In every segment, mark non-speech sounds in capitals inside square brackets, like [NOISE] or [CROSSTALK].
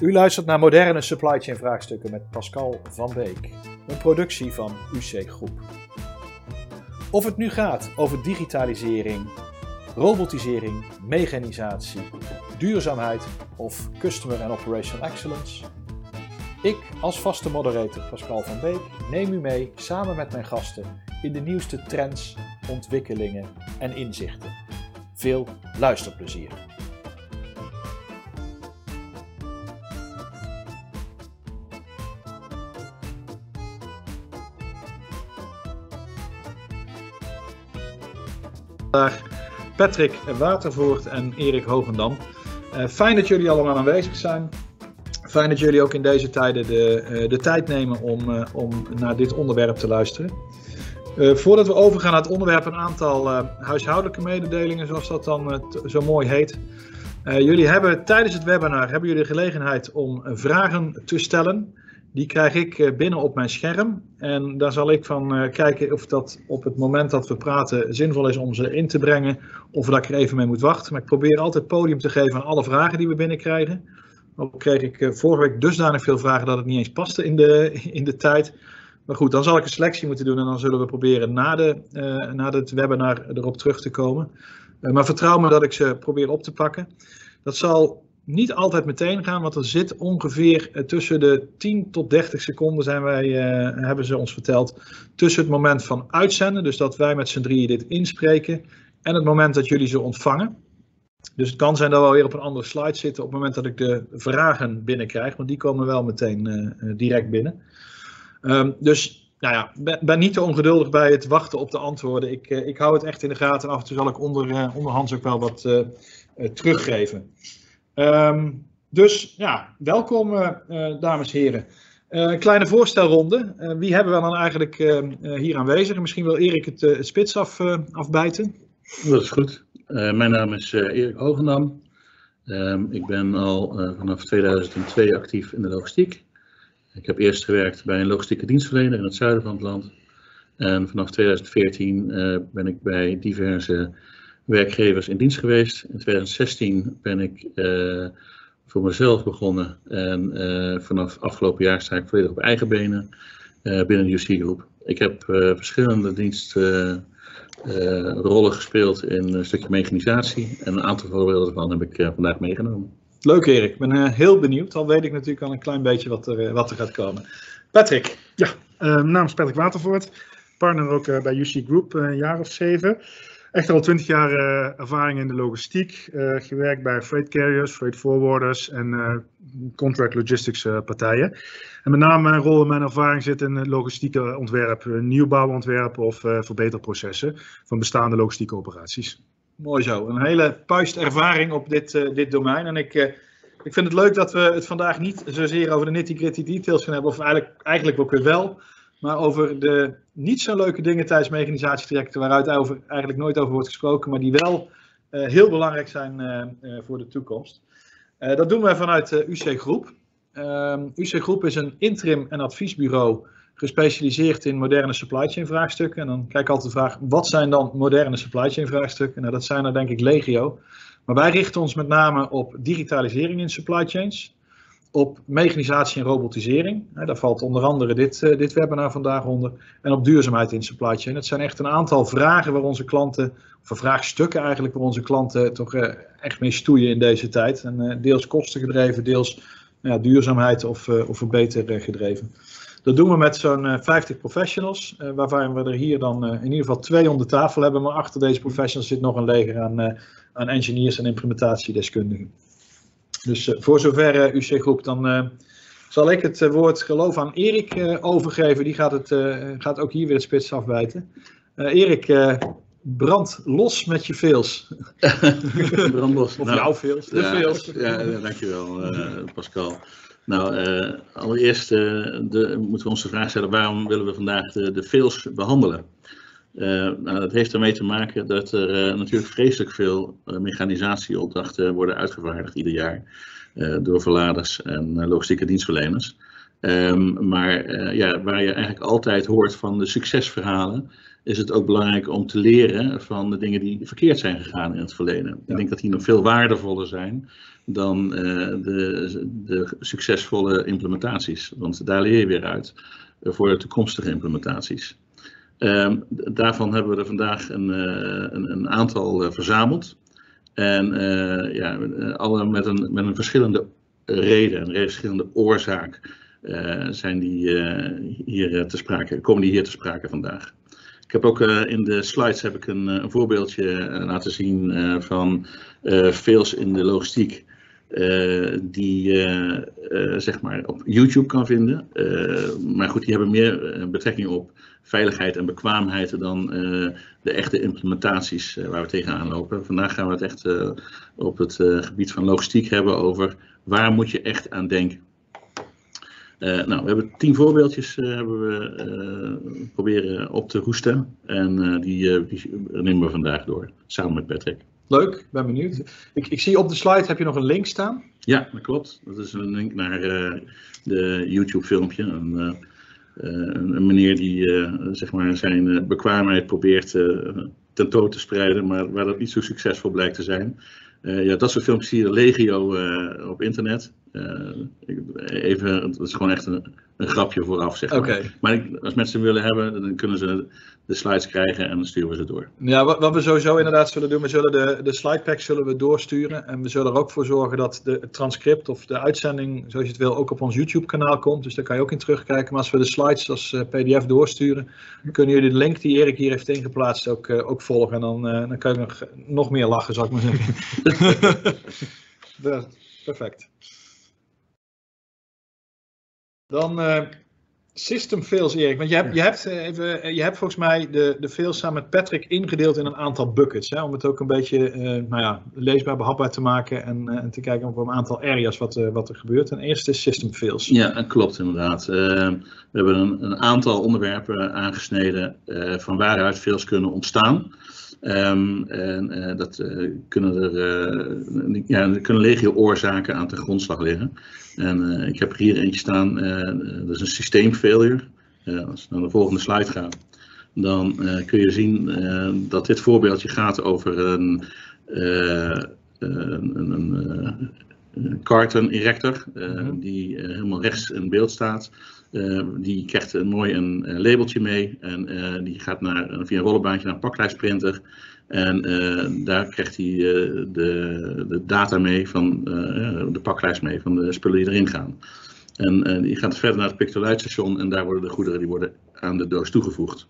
U luistert naar moderne supply chain vraagstukken met Pascal van Beek, een productie van UC Groep. Of het nu gaat over digitalisering, robotisering, mechanisatie, duurzaamheid of customer and operational excellence. Ik als vaste moderator Pascal van Beek neem u mee samen met mijn gasten in de nieuwste trends, ontwikkelingen en inzichten. Veel luisterplezier. Patrick Watervoort en Erik Hogendam. Uh, fijn dat jullie allemaal aanwezig zijn. Fijn dat jullie ook in deze tijden de, uh, de tijd nemen om, uh, om naar dit onderwerp te luisteren. voordat we overgaan naar het onderwerp, een aantal huishoudelijke mededelingen, zoals dat dan zo mooi heet. jullie hebben tijdens het webinar hebben jullie de gelegenheid om vragen te stellen. Die krijg ik eh, binnen op mijn scherm. En daar zal ik van eh, kijken of dat op het moment dat we praten zinvol is om ze in te brengen. Of dat ik er even mee moet wachten. Maar ik probeer altijd podium te geven aan alle vragen die we binnenkrijgen. Ook kreeg ik eh, vorige week dusdanig veel vragen dat het niet eens paste in de, [LAUGHS] in de tijd. Maar goed, dan zal ik een selectie moeten doen en dan zullen we proberen na, de, na het webinar erop terug te komen. Maar vertrouw me dat ik ze probeer op te pakken. Dat zal niet altijd meteen gaan, want er zit ongeveer eh, tussen de 10 tot 30 seconden, zijn wij, uh, hebben ze ons verteld, tussen het moment van uitzenden, dus dat wij met z'n drieën dit inspreken, en het moment dat jullie ze ontvangen. Dus het kan zijn dat we alweer op een andere slide zitten op het moment dat ik de vragen binnenkrijg, want die komen wel meteen uh, direct binnen. Um, dus nou ja, ben, ben, niet te ongeduldig bij het wachten op de antwoorden. Ik, ik hou het echt in de gaten en af en toe zal ik onder, onderhands ook wel wat teruggeven. Um, dus ja, welkom uh, dames en heren. Een kleine voorstelronde. Wie hebben we dan eigenlijk hier aanwezig? Misschien wil Erik het, het spits af, afbijten. Dat is goed. mijn naam is Erik Hogendam. Ehm, ik ben al vanaf 2002 actief in de logistiek. Ik heb eerst gewerkt bij een logistieke dienstverlener in het zuiden van het land. En vanaf 2014 ben ik bij diverse werkgevers in dienst geweest. In 2016 ben ik uh, voor mezelf begonnen en uh, vanaf afgelopen jaar sta ik volledig op eigen benen uh, binnen de UC Groep. Ik heb verschillende dienstrollen gespeeld in een stukje mechanisatie en een aantal voorbeelden daarvan heb ik vandaag meegenomen. Leuk Erik, ik ben heel benieuwd. Al weet ik natuurlijk al een klein beetje wat er, wat er gaat komen. Patrick. Ja, mijn naam is Patrick Watervoort, partner ook bij UC Group, een jaar of zeven. Echt al twintig jaar uh, ervaring in de logistiek. Uh, gewerkt bij freight carriers, freight forwarders en uh, contract logistics partijen. En met name mijn rol en mijn ervaring zit in logistieke ontwerp, nieuwbouwontwerpen of verbeterprocessen van bestaande logistieke operaties. Mooi zo, een hele puist ervaring op dit, dit domein. En ik, ik vind het leuk dat we het vandaag niet zozeer over de nitty-gritty details gaan hebben, of eigenlijk, eigenlijk ook weer wel maar over de niet zo leuke dingen tijdens mechanisatietrajecten, waaruit eigenlijk nooit over wordt gesproken, maar die wel uh, heel belangrijk zijn uh, uh, voor de toekomst. dat doen wij vanuit UC Groep. Ehm, UC Groep is een interim- en adviesbureau gespecialiseerd in moderne supply chain vraagstukken. En dan kijk ik altijd de vraag, wat zijn dan moderne supply chain vraagstukken? Nou, dat zijn er denk ik legio. Maar wij richten ons met name op digitalisering in supply chains op mechanisatie en robotisering. Daar valt onder andere dit, uh, dit webinar vandaag onder. En op duurzaamheid in supply chain. Het zijn echt een aantal vragen waar onze klanten, of vraagstukken eigenlijk, waar onze klanten toch uh, echt mee stoeien in deze tijd. En uh, deels kostengedreven, deels duurzaamheid of, of verbeter gedreven. Dat doen we met zo'n 50 professionals, waarvan we er hier dan in ieder geval twee om de tafel hebben. Maar achter deze professionals zit nog een leger aan, aan engineers en implementatiedeskundigen. Dus uh, voor zover uh, UC Groep, dan uh, zal ik het woord geloof aan Erik overgeven. Die gaat, het, gaat ook hier weer het spits afbijten. Erik, brand los met je veels. [LAUGHS] brand los. Of nou, jouw veels. De ja, veels. Ja, dankjewel Pascal. Nou, allereerst de, moeten we ons de vraag stellen, waarom willen we vandaag de, de veels behandelen? Uh, nou, dat heeft ermee te maken dat er uh, natuurlijk vreselijk veel uh, mechanisatieopdrachten worden uitgevaardigd ieder jaar door verladers en logistieke dienstverleners. Ehm, maar ja, waar je eigenlijk altijd hoort van de succesverhalen, is het ook belangrijk om te leren van de dingen die verkeerd zijn gegaan in het verleden. Ik denk dat die nog veel waardevoller zijn dan de, de, succesvolle implementaties. Want daar leer je weer uit voor de toekomstige implementaties. Um, daarvan hebben we er vandaag een, een, een aantal verzameld. En uh, ja, alle met een, met een verschillende reden, een verschillende oorzaak zijn die hier te sprake, komen die hier te sprake vandaag. Ik heb ook in de slides heb ik een, een voorbeeldje laten zien van fails in de logistiek. Die je zeg maar op YouTube kan vinden. maar goed, die hebben meer betrekking op veiligheid en bekwaamheid dan uh, de echte implementaties uh, waar we tegenaan lopen. Vandaag gaan we het echt uh, op het gebied van logistiek hebben over waar moet je echt aan denken. nou, we hebben tien voorbeeldjes hebben we proberen op te roesten en die, die, nemen we vandaag door, samen met Patrick. Leuk, ben benieuwd. Ik, ik zie op de slide heb je nog een link staan. Ja, dat klopt. Dat is een link naar de YouTube filmpje. En, eh, een, een, meneer die eh, zeg maar zijn eh, bekwaamheid probeert tentoon te spreiden, maar waar dat niet zo succesvol blijkt te zijn. ja, dat soort filmpjes zie je legio op internet. even, het is gewoon echt een, een grapje vooraf, zeg maar. Okay. Maar als mensen willen hebben, dan kunnen ze de slides krijgen en dan sturen we ze door. Ja, wat, wat we sowieso inderdaad zullen doen, we zullen de, de slide pack zullen we doorsturen. En we zullen er ook voor zorgen dat de, het transcript of de uitzending, zoals je het wil, ook op ons YouTube kanaal komt. Dus daar kan je ook in terugkijken. Maar als we de slides als uh, pdf doorsturen, kunnen jullie de link die Erik hier heeft ingeplaatst ook, uh, ook volgen. En dan, uh, dan kan je nog, nog meer lachen, zou ik maar zeggen. [LAUGHS] Perfect. Dan System fails, Erik. Want je hebt, je hebt, eh, even, eh, je hebt volgens mij de, de fails samen met Patrick ingedeeld in een aantal buckets. Hè, om het ook een beetje uh, nou ja, leesbaar, behapbaar te maken. En, uh, en te kijken op een aantal areas wat, uh, wat er gebeurt. En eerst is system fails. Ja, klopt inderdaad. we hebben een, een, aantal onderwerpen aangesneden van waaruit fails kunnen ontstaan. Um, en dat kunnen er ja, er kunnen legio oorzaken aan ten grondslag liggen. En uh, ik heb er hier eentje staan, uh, dat is een systeemfailure. Als we naar de volgende slide gaan, dan kun je zien dat dit voorbeeldje gaat over een, een, carton erector, mm die helemaal rechts in beeld staat. die krijgt een mooi een labeltje mee en die gaat naar, via een rollenbaantje naar een paklijstprinter. En uh, daar krijgt hij uh, de, de, data mee van uh, de paklijst mee van de spullen die erin gaan. En die gaat verder naar het pictolijtstation en daar worden de goederen die worden aan de doos toegevoegd.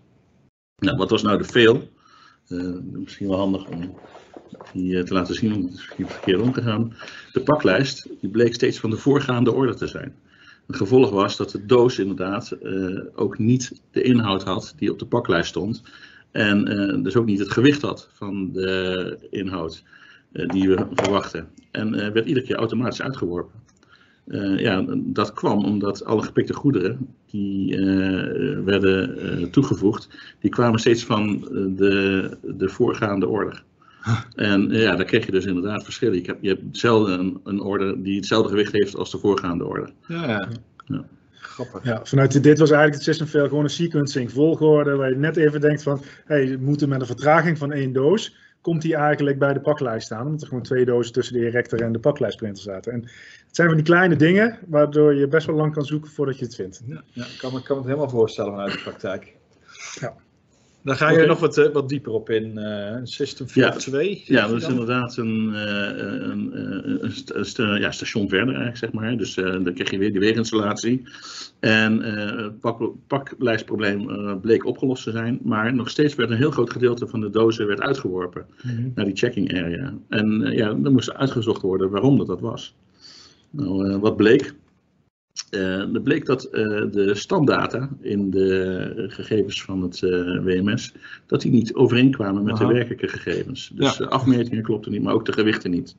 Nou, wat was nou de fail? misschien wel handig om die te laten zien, want het is misschien verkeerd omgegaan. De paklijst die bleek steeds van de voorgaande orde te zijn. Het gevolg was dat de doos inderdaad ook niet de inhoud had die op de paklijst stond. En uh, dus ook niet het gewicht had van de inhoud uh, die we verwachten. En uh, werd iedere keer automatisch uitgeworpen. ja, dat kwam omdat alle gepikte goederen die werden toegevoegd, die kwamen steeds van de, de voorgaande order. En ja, daar kreeg je dus inderdaad verschillen. Je hebt, je hebt zelden een, een order die hetzelfde gewicht heeft als de voorgaande order. Ja, ja. ja. Ja, vanuit dit was eigenlijk het system gewoon een sequencing volgorde waar je net even denkt van, hey, we moeten met een vertraging van één doos, komt die eigenlijk bij de paklijst staan, omdat er gewoon twee dozen tussen de erector en de paklijstprinter zaten. En het zijn van die kleine dingen waardoor je best wel lang kan zoeken voordat je het vindt. Ja, ja ik kan me, kan me het helemaal voorstellen vanuit de praktijk. Ja. Dan ga je okay. nog wat, uh, wat dieper op in. Uh, System 4.2. Ja, 2, ja, dat is inderdaad een, uh, een, een, ja, station verder eigenlijk, zeg maar. Dus dan krijg je weer die weginstallatie. En het pak, paklijstprobleem bleek opgelost te zijn. Maar nog steeds werd een heel groot gedeelte van de dozen werd uitgeworpen mm -hmm. naar die checking area. En ja, dan moest uitgezocht worden waarom dat, dat was. Nou, wat bleek? Uh, er bleek dat uh, de standdata in de gegevens van het uh, WMS, dat die niet overeenkwamen met Aha. de werkelijke gegevens. Dus ja. afmetingen klopten niet, maar ook de gewichten niet.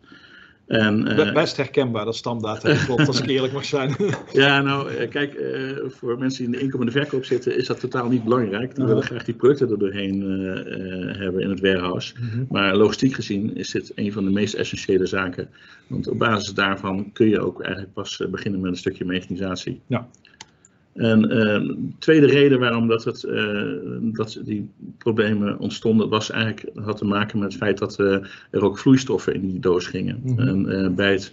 En, uh, Best herkenbaar, dat standaard klopt, als ik eerlijk mag zijn. [LAUGHS] ja, nou, kijk, uh, voor mensen die in de inkomen en de verkoop zitten, is dat totaal niet belangrijk. Die willen graag die producten er doorheen hebben in het warehouse. -huh. Maar logistiek gezien is dit een van de meest essentiële zaken. Want op basis daarvan kun je ook eigenlijk pas beginnen met een stukje mechanisatie. Ja. En de tweede reden waarom dat, het, dat die problemen ontstonden, was eigenlijk, had te maken met het feit dat er ook vloeistoffen in die doos gingen. Mhm. En bij het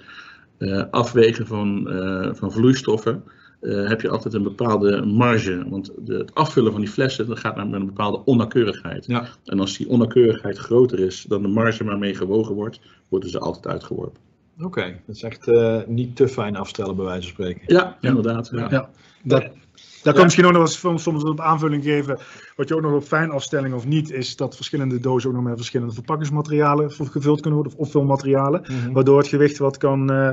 afwegen van, van vloeistoffen uh, heb je altijd een bepaalde marge. Want de, het afvullen van die flessen dat gaat met een bepaalde onnauwkeurigheid. Ja. En als die onnauwkeurigheid groter is dan de marge waarmee gewogen wordt, worden ze altijd uitgeworpen. Oké, dat is echt uh, niet te fijn afstellen bij wijze van spreken. Ja, inderdaad. Ja. Ja. Dat, daar kan Ja. misschien ook nog eens soms soms op aanvulling geven. Wat je ook nog op fijn afstelling of niet, is dat verschillende dozen ook nog met verschillende verpakkingsmaterialen gevuld kunnen worden, of opvulmaterialen. Mhm. waardoor het gewicht wat kan, eh,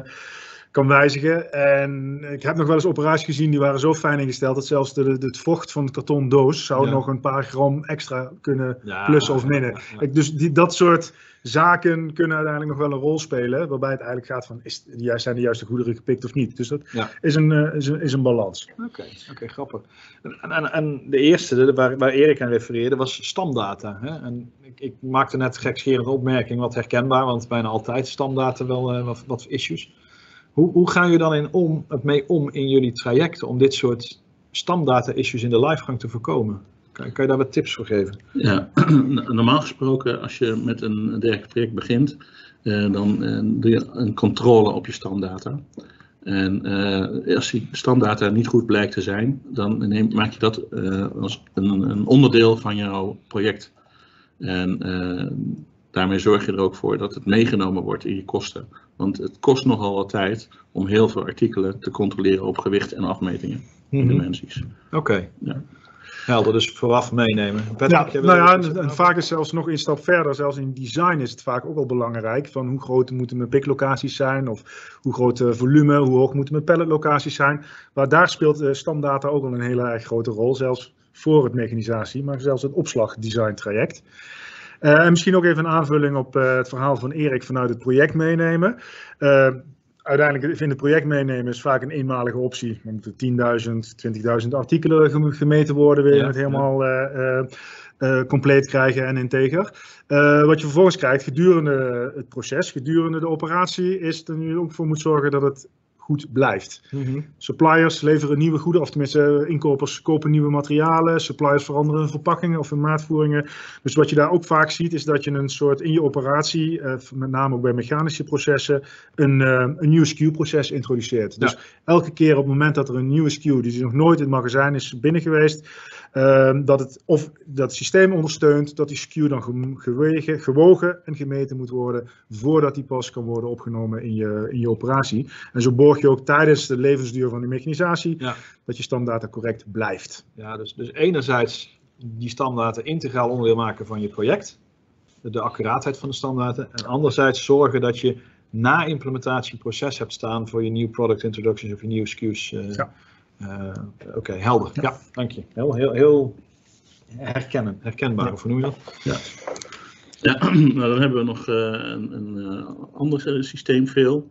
kan wijzigen. En ik heb nog wel eens operaties gezien die waren zo fijn ingesteld dat zelfs de, de, het vocht van de karton doos zou Ja. nog een paar gram extra kunnen Ja, plussen of minnen. ja, Dus die, dat soort zaken kunnen uiteindelijk nog wel een rol spelen, waarbij het eigenlijk gaat van is, zijn de juiste goederen gepikt of niet. Dus dat is, een, eh, is, een, is een balans. Oké, oké, grappig. En, en, en de eerste, de- waar, waar Erik aan refereerde, was stamdata. Hè? En ik, ik maakte net gekscherend opmerking, wat herkenbaar, want bijna altijd stamdata wel eh, wat, wat issues. Hoe, hoe gaan jullie dan in om, mee om in jullie trajecten om dit soort stamdata-issues in de livegang te voorkomen? Kan, kan je daar wat tips voor geven? Ja, [CLEARS THROAT] normaal gesproken, als je met een dergelijk project begint, eh, dan eh, doe je een controle op je stamdata. En eh, als die stamdata niet goed blijkt te zijn, dan neem, maak je dat eh, als een, een onderdeel van jouw project. En daarmee zorg je er ook voor dat het meegenomen wordt in je kosten. Want het kost nogal wat tijd om heel veel artikelen te controleren op gewicht en afmetingen en dimensies. Oké. Ja. Helder, dus vooraf meenemen. Patrick, Ja, nou ja, en, vaak is zelfs nog een stap verder, zelfs in design is het vaak ook wel belangrijk. Van hoe groot moeten mijn picklocaties zijn, of hoe groot het volume, hoe hoog moeten mijn palletlocaties zijn. Maar daar speelt eh, stamdata ook wel een hele erg grote rol, zelfs voor het mechanisatie, maar zelfs het opslagdesign traject. Eh, en misschien ook even een aanvulling op eh, het verhaal van Erik vanuit het project meenemen. Eh, uiteindelijk vinden project meenemen is vaak een eenmalige optie. Er moeten 10.000, 20.000 artikelen gem- gemeten worden, weer Ja, het helemaal compleet krijgen en integer. Wat je vervolgens krijgt gedurende het proces, gedurende de operatie, is dat je ook voor moet zorgen dat het goed blijft. Mhm. Suppliers leveren nieuwe goeden, of tenminste inkopers kopen nieuwe materialen. Suppliers veranderen hun verpakkingen of hun maatvoeringen. Dus wat je daar ook vaak ziet, is dat je een soort in je operatie, eh, met name ook bij mechanische processen, een, eh, een nieuw SKU-proces introduceert. Dus elke keer op het moment dat er een nieuwe SKU, die nog nooit in het magazijn is binnen geweest, ehm, dat het of dat het systeem ondersteunt dat die SKU dan gewegen, gewogen en gemeten moet worden voordat die pas kan worden opgenomen in je, in je operatie. En zo borg je ook tijdens de levensduur van de mechanisatie Ja. dat je stamdata correct blijft. Ja, dus, dus enerzijds die stamdata integraal onderdeel maken van je project, de, accuraatheid van de stamdata, en anderzijds zorgen dat je na implementatie een proces hebt staan voor je nieuw product introductions of je nieuwe SKU's. eh, Ja. Eh, Oké, helder. Ja. dank je. Heel, heel, heel herkennen, herkenbaar, Ja. of hoe noem je dat? Ja, [CLEARS THROAT] nou, dan hebben we nog eh, een, een eh, ander systeem veel.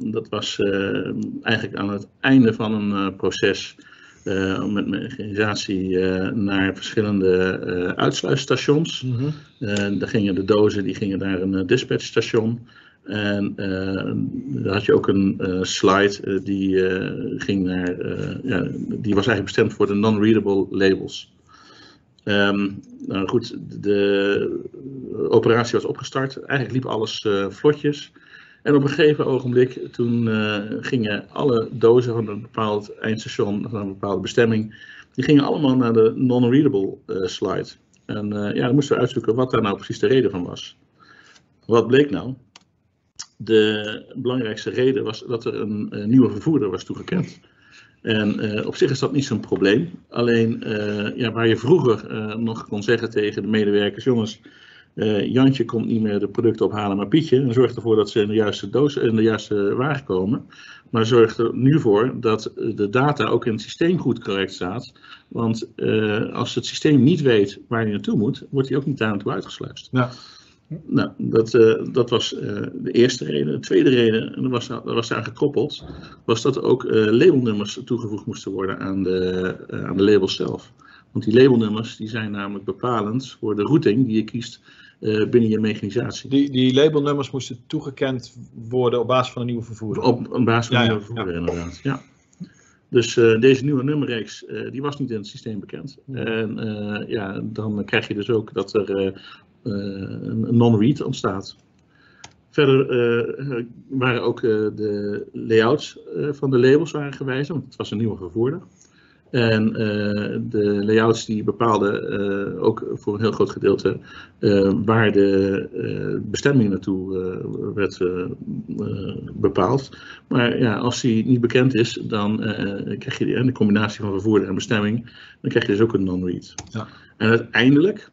Dat was eigenlijk aan het einde van een eh, proces eh, met mechanisatie eh, naar verschillende eh uitsluitstations. Eh, daar gingen de dozen die gingen naar een dispatchstation. En eh, daar had je ook een eh, slide eh, die, ging naar, ja, die was eigenlijk bestemd voor de non-readable labels. Ehm, nou goed, de operatie was opgestart. Eigenlijk liep alles vlotjes. En op een gegeven ogenblik, toen gingen alle dozen van een bepaald eindstation, van een bepaalde bestemming, die gingen allemaal naar de non-readable slide. En ja, dan moesten we uitzoeken wat daar nou precies de reden van was. Wat bleek nou? De belangrijkste reden was dat er een, eh, nieuwe vervoerder was toegekend. En eh, op zich is dat niet zo'n probleem. Alleen eh, ja, waar je vroeger nog kon zeggen tegen de medewerkers: jongens, Jantje komt niet meer de producten ophalen, maar Pietje. En zorg ervoor dat ze in de juiste doos, in de juiste wagen komen. Maar zorg er nu voor dat de data ook in het systeem goed correct staat. Want als het systeem niet weet waar hij naartoe moet, wordt hij ook niet daar naartoe uitgesluist. Ja. Nou, dat, eh, dat was eh, de eerste reden. De tweede reden, en dat was, dat was daar gekoppeld, was dat ook eh, labelnummers toegevoegd moesten worden aan de, aan de labels zelf. Want die labelnummers die zijn namelijk bepalend voor de routing die je kiest binnen je mechanisatie. Die, die labelnummers moesten toegekend worden op basis van een nieuwe vervoerder. Op een basis van Ja, ja, ja, vervoer inderdaad. Ja. Dus uh, deze nieuwe nummerreeks uh, die was niet in het systeem bekend. En uh, ja, dan krijg je dus ook dat er een non-read ontstaat. Verder waren ook de layouts van de labels waren gewijzigd, want het was een nieuwe vervoerder. En uh, de layouts die bepaalden uh, ook voor een heel groot gedeelte uh, waar de bestemming naartoe werd bepaald. Maar ja, als die niet bekend is, dan krijg je de combinatie van vervoerder en bestemming, dan krijg je dus ook een non-read. Ja. En uiteindelijk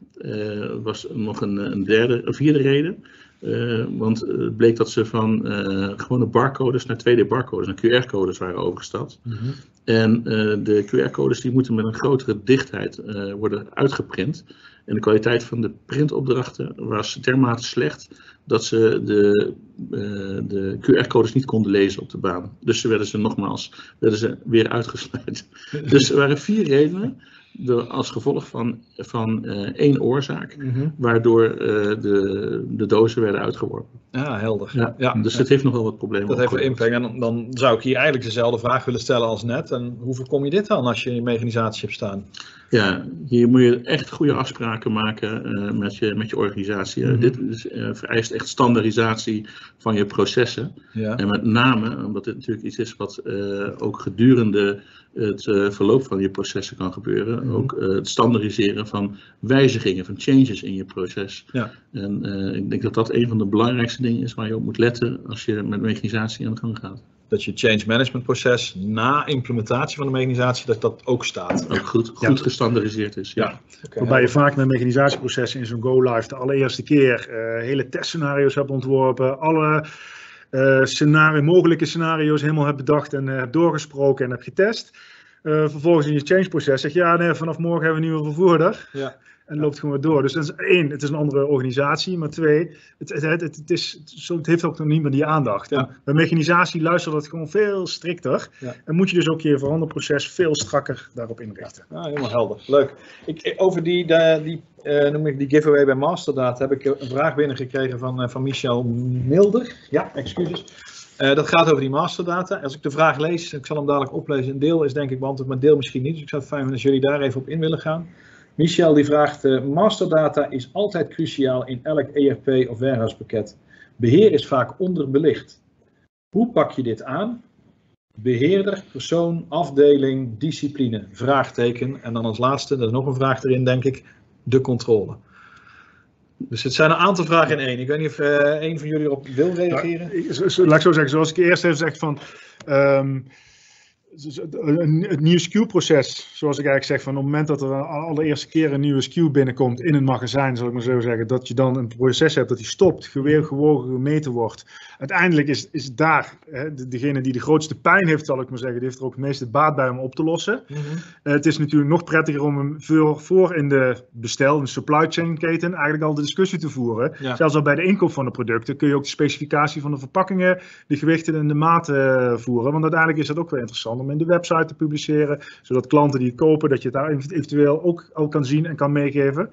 was er nog een, een derde, een vierde reden. Uh, want het bleek dat ze van uh, gewone barcodes naar 2D barcodes, naar QR-codes waren overgestapt. Mm -hmm. En uh, de QR-codes die moeten met een grotere dichtheid worden uitgeprint. En de kwaliteit van de printopdrachten was dermate slecht dat ze de, de QR-codes niet konden lezen op de baan. Dus ze werden ze nogmaals werden ze weer uitgesluit. [LAUGHS] dus er waren vier redenen de, als gevolg van, van uh, één oorzaak, mm -hmm. waardoor uh, de, de dozen werden uitgeworpen. Ja, helder. Ja, ja. Dus dat heeft nog wel wat problemen. Dat heeft wel impact. En dan, zou ik hier eigenlijk dezelfde vraag willen stellen als net. En hoe voorkom je dit dan als je je mechanisatie hebt staan? Ja, hier moet je echt goede afspraken maken uh, met, je, met je organisatie. Mm -hmm. Dit is, vereist echt standaardisatie van je processen. Ja. En met name, omdat dit natuurlijk iets is wat ook gedurende het uh, verloop van je processen kan gebeuren. Mm-hmm. Ook uh, het standaardiseren van wijzigingen, van changes in je proces. Ja. En uh, ik denk dat dat een van de belangrijkste dingen is waar je op moet letten als je met mechanisatie aan de gang gaat. Dat je change management proces na implementatie van de mechanisatie, dat dat ook staat. Ook goed, goed ja. gestandaardiseerd is. Ja. ja. Okay, Waarbij je vaak met mechanisatieprocessen in zo'n go-live de allereerste keer hele testscenario's hebt ontworpen, alle uh, scenario, mogelijke scenario's helemaal heb bedacht en uh, heb doorgesproken en heb getest. Uh, vervolgens in je change proces zeg je, ja vanaf morgen hebben we een nieuwe vervoerder. Ja. En loopt gewoon weer door. Dus dat is één, het is een andere organisatie. Maar twee, het, het, het, het, is, het heeft ook nog niet meer die aandacht. Ja. Bij mechanisatie luistert dat gewoon veel strikter. Ja. En moet je dus ook je veranderproces veel strakker daarop inrichten. Ja, helemaal helder. Leuk. Ik, over die, de, die, uh, noem ik die giveaway bij Masterdata heb ik een vraag binnengekregen van, uh, van Michel Milder. Ja, excuses. Uh, dat gaat over die masterdata. Als ik de vraag lees, ik zal hem dadelijk oplezen. Een deel is denk ik beantwoord, maar deel misschien niet. Dus ik zou het fijn vinden als jullie daar even op in willen gaan. Michel die vraagt, uh, masterdata is altijd cruciaal in elk ERP of warehousepakket. Beheer is vaak onderbelicht. Hoe pak je dit aan? Beheerder, persoon, afdeling, discipline, vraagteken. En dan als laatste, er is nog een vraag erin denk ik, de controle. Dus het zijn een aantal vragen in één. Ik weet niet of uh, een van jullie erop wil reageren. Ja, laat ik zo zeggen, zoals ik eerst even zeg van... Um, het nieuwe SKU-proces, zoals ik eigenlijk zeg, van op het moment dat er de allereerste keer een nieuwe SKU binnenkomt in een magazijn, zal ik maar zo zeggen, dat je dan een proces hebt dat die stopt, weer gewogen, gemeten wordt. Uiteindelijk is, is daar hè, degene die de grootste pijn heeft, zal ik maar zeggen, die heeft er ook het meeste baat bij om op te lossen. Mm -hmm. uh, het is natuurlijk nog prettiger om hem voor, voor in de bestel, in de supply chain keten, eigenlijk al de discussie te voeren. Ja. Zelfs al bij de inkoop van de producten kun je ook de specificatie van de verpakkingen, de gewichten en de maten uh, voeren, want uiteindelijk is dat ook wel interessant om in de website te publiceren, zodat klanten die het kopen, dat je het daar eventueel ook al kan zien en kan meegeven.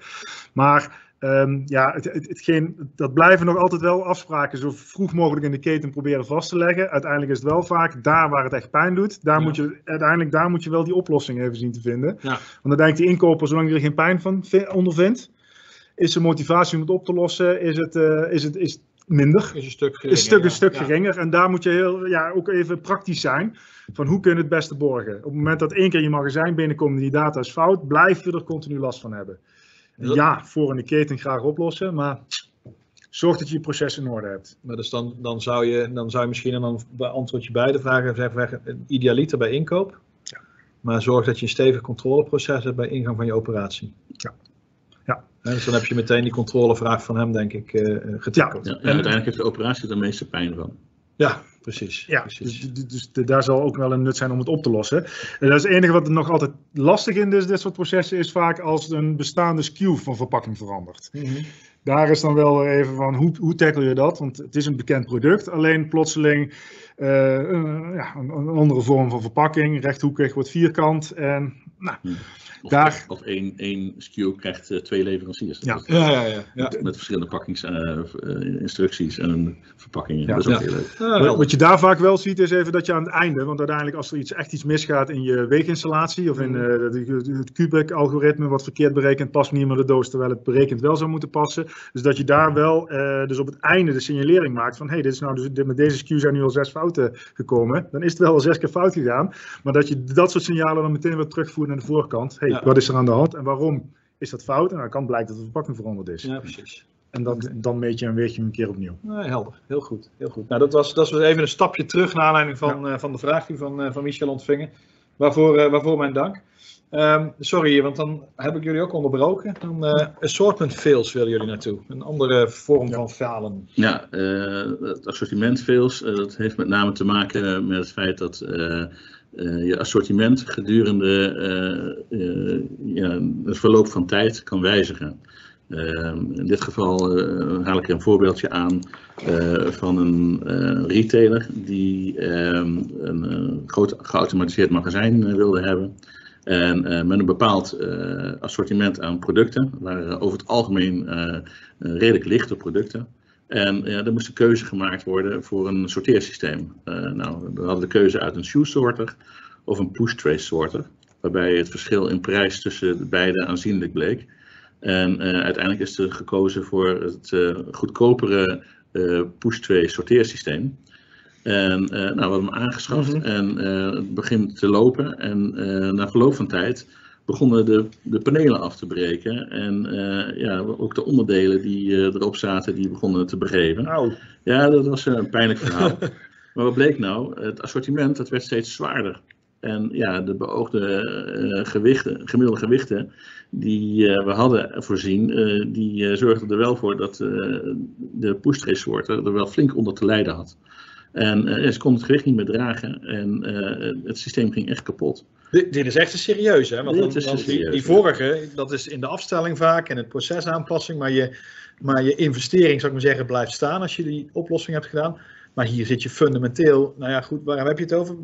Maar um, ja, het, het, hetgeen, dat blijven nog altijd wel afspraken zo vroeg mogelijk in de keten proberen vast te leggen. Uiteindelijk is het wel vaak daar waar het echt pijn doet. Daar ja. moet je, uiteindelijk daar moet je wel die oplossing even zien te vinden. Ja. Want dan denkt die inkoper, zolang hij er geen pijn van ondervindt, is de motivatie om het op te lossen, is het, uh, is het, is minder. Is een stuk geringer. Is een stuk, een stuk geringer. En daar moet je heel, ja, ook even praktisch zijn. Van hoe kun je het beste borgen? Op het moment dat één keer je magazijn binnenkomt en die data is fout, blijf je er continu last van hebben. En ja, voor in de keten graag oplossen, maar zorg dat je je proces in orde hebt. Maar dus dan, dan, zou, je, dan zou je misschien, en dan beantwoord je beide vragen, zeggen, idealiter bij inkoop. Ja. Maar zorg dat je een stevig controleproces hebt bij ingang van je operatie. Ja. Dus dan heb je meteen die controlevraag van hem, denk ik, uh, getackeld. Ja, en uiteindelijk heeft de operatie er de meeste pijn van. Ja, precies. Ja, precies. Dus, dus, dus, daar zal ook wel een nut zijn om het op te lossen. En dat is het enige wat er nog altijd lastig in is, dit soort processen, is vaak als een bestaande SKU van verpakking verandert. Mm -hmm. Daar is dan wel even van, hoe, hoe tackle je dat? Want het is een bekend product, alleen plotseling een, ja, een, een, andere vorm van verpakking. Rechthoekig wordt vierkant. En nou. Of, Daar- of één, één SKU krijgt eh, twee leveranciers. Ja. Ja, ja, ja. ja. Met verschillende pakkingsinstructies en verpakkingen. Ja. dat is ook Ja. heel leuk. Ja, Wat- je daar vaak wel ziet is even dat je aan het einde, want uiteindelijk als er iets, echt iets misgaat in je weeginstallatie of in eh, het, Cubic-algoritme wat verkeerd berekent, past niet meer de doos terwijl het berekend wel zou moeten passen. Dus dat je daar wel eh, dus op het einde de signalering maakt van hey, dit is nou dus, dit- met deze SKU zijn nu al zes fouten gekomen. Dan is het wel al zes keer fout gegaan, maar dat je dat soort signalen dan meteen weer terugvoert naar de voorkant. hey, Ja. wat is er aan de hand en waarom is dat fout? En dan kan blijken dat de verpakking veranderd is. Ja, precies. En dan, dan meet je en weeg je hem een keer opnieuw. Nee, helder. Heel goed. Heel goed. Nou, dat was, dat was even een stapje terug naar aanleiding van, eh, van de vraag die we van, eh, van Michel ontvingen. Waarvoor, eh, waarvoor mijn dank. Ehm, sorry, want dan heb ik jullie ook onderbroken. Dan, eh, assortment fails willen jullie naartoe. Een andere vorm van falen. Ja, eh, het assortiment fails, dat heeft met name te maken met het feit dat je assortiment gedurende eh, eh, ja, het verloop van tijd kan wijzigen. Eh, in dit geval eh, haal ik een voorbeeldje aan eh, van een eh, retailer die ehm, een eh, groot geautomatiseerd magazijn eh, wilde hebben. En eh, met een bepaald eh, assortiment aan producten, waren over het algemeen eh, eh, redelijk lichte producten. En ja, er moest een keuze gemaakt worden voor een sorteersysteem. Eh, nou, we hadden de keuze uit een shoe sorter of een push trace sorter, waarbij het verschil in prijs tussen de beide aanzienlijk bleek. En eh, uiteindelijk is er gekozen voor het eh, goedkopere eh push trace sorteersysteem. En nou, we hebben hem aangeschaft Mhm. en het begint te lopen. En na verloop van tijd begonnen de, de panelen af te breken. En eh, ja, ook de onderdelen die eh, erop zaten, die begonnen te begeven. Ja, dat was een pijnlijk verhaal. [LAUGHS] maar wat bleek nou? Het assortiment dat werd steeds zwaarder. En ja, de beoogde eh, gewichten, gemiddelde gewichten die we hadden voorzien, die zorgden er wel voor dat de pushtrace-soorten er wel flink onder te lijden had. En ze konden het gewicht niet meer dragen en het systeem ging echt kapot. Dit, dit is echt een serieus, hè? Want Dit dan, serieus, die vorige, dat is in de afstelling vaak en het procesaanpassing, maar je, maar je investering, zou ik maar zeggen, blijft staan als je die oplossing hebt gedaan. Maar hier zit je fundamenteel, nou ja, goed, waar heb je het over?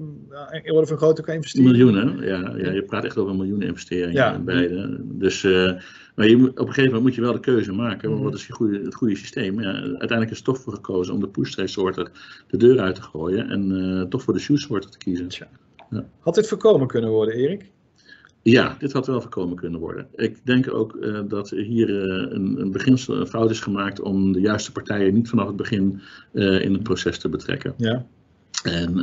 In orde van grootte qua investering? Miljoenen, ja, ja, je praat echt over een miljoenen investeringen Ja. in beide. Dus, eh, maar je op een gegeven moment moet je wel de keuze maken. want Mhm. Wat is je goede, het goede systeem? Ja, uiteindelijk is toch voor gekozen om de push sorter de deur uit te gooien en eh, toch voor de shoe sorter te kiezen. Had dit voorkomen kunnen worden, Erik? Ja, dit had wel voorkomen kunnen worden. Ik denk ook eh, dat hier eh, een, een beginsel, een fout is gemaakt om de juiste partijen niet vanaf het begin eh, in het proces te betrekken. Ja. En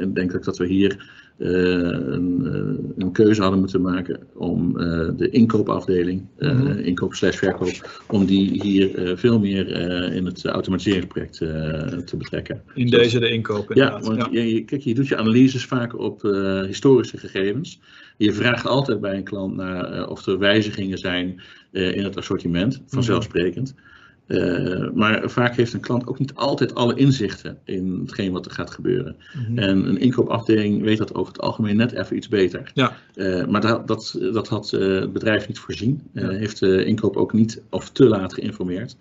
ik denk ook dat we hier een, eh, een keuze hadden moeten maken om eh, de inkoopafdeling, eh, Mhm. inkoop slash verkoop, om die hier eh, veel meer eh, in het automatiseringsproject eh, te betrekken. In Zodat- deze de inkoop Ja, want Je, je- kijk, je doet je analyses vaak op eh, historische gegevens. Je vraagt altijd bij een klant naar eh, of er wijzigingen zijn eh, in het assortiment, vanzelfsprekend. Eh, maar vaak heeft een klant ook niet altijd alle inzichten in hetgeen wat er gaat gebeuren. Mhm. En een inkoopafdeling weet dat over het algemeen net even iets beter. Ja. Eh, maar dat, dat, dat had eh, het bedrijf niet voorzien. Ja. Heeft de inkoop ook niet of te laat geïnformeerd.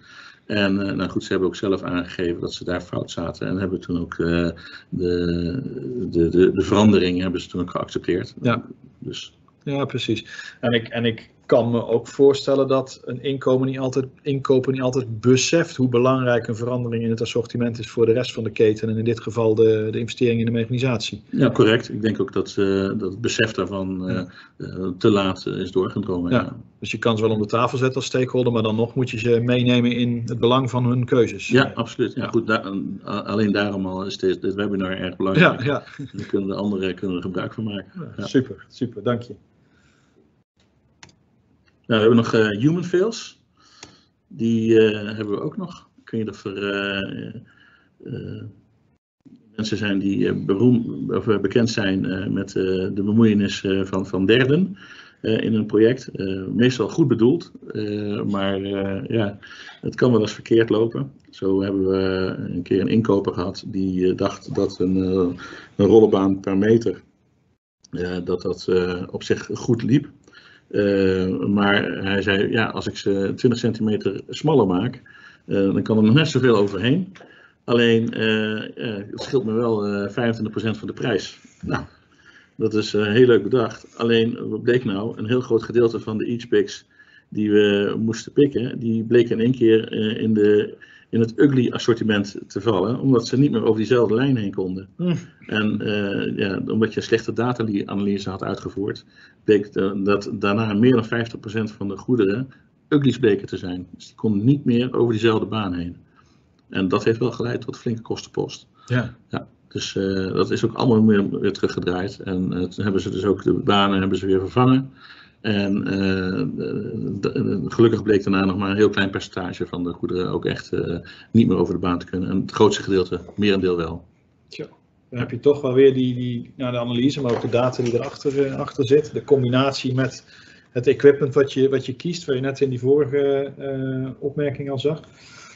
En nou goed, ze hebben ook zelf aangegeven dat ze daar fout zaten. En hebben toen ook de, de, de, de verandering hebben ze toen ook geaccepteerd. Ja. Dus Ja, precies. En ik, en ik kan me ook voorstellen dat een inkomen niet altijd, inkoper niet altijd beseft hoe belangrijk een verandering in het assortiment is voor de rest van de keten. En in dit geval de, de investering in de mechanisatie. ja, correct. Ik denk ook dat, eh, dat het besef daarvan eh, eh, te laat is doorgedrongen. Ja. Ja. Dus je kan ze wel om de tafel zetten als stakeholder, maar dan nog moet je ze meenemen in het belang van hun keuzes. Ja, absoluut. Ja, goed, alleen daarom al is dit, dit webinar erg belangrijk. ja, ja. Daar kunnen de anderen kunnen er gebruik van maken. Ja. super, super, dank je. Nou, we hebben nog eh, human fails. Die eh, hebben we ook nog. Weet niet of er eh, mensen zijn die of, bekend zijn met de bemoeienis van, van derden in een project. Meestal goed bedoeld, maar ja, het kan wel eens verkeerd lopen. Zo hebben we een keer een inkoper gehad die dacht dat een, een rollenbaan per meter dat dat op zich goed liep. Eh, maar hij zei, ja, als ik ze 20 centimeter smaller maak, eh, dan kan er nog net zoveel overheen. Alleen, het scheelt me wel 25% van de prijs. Nou, dat is heel leuk bedacht. Alleen, wat bleek nou? Een heel groot gedeelte van de picks die we moesten pikken, die bleken in één keer in de in het ugly assortiment te vallen, omdat ze niet meer over diezelfde lijn heen konden. Hm. En uh, ja, omdat je slechte data-analyse had uitgevoerd, bleek dat daarna meer dan 50% van de goederen uglies bleken te zijn. Dus die konden niet meer over diezelfde baan heen. En dat heeft wel geleid tot flinke kostenpost. Ja. ja dus uh, dat is ook allemaal weer, weer teruggedraaid. En uh, toen hebben ze dus ook de banen hebben ze weer vervangen. En uh, gelukkig bleek daarna nog maar een heel klein percentage van de goederen ook echt uh, niet meer over de baan te kunnen. En het grootste gedeelte, merendeel wel. Tja, dan heb je toch wel weer die, die nou, de analyse, maar ook de data die erachter uh, achter zit. De combinatie met het equipment wat je, wat je kiest, waar je net in die vorige opmerking al zag.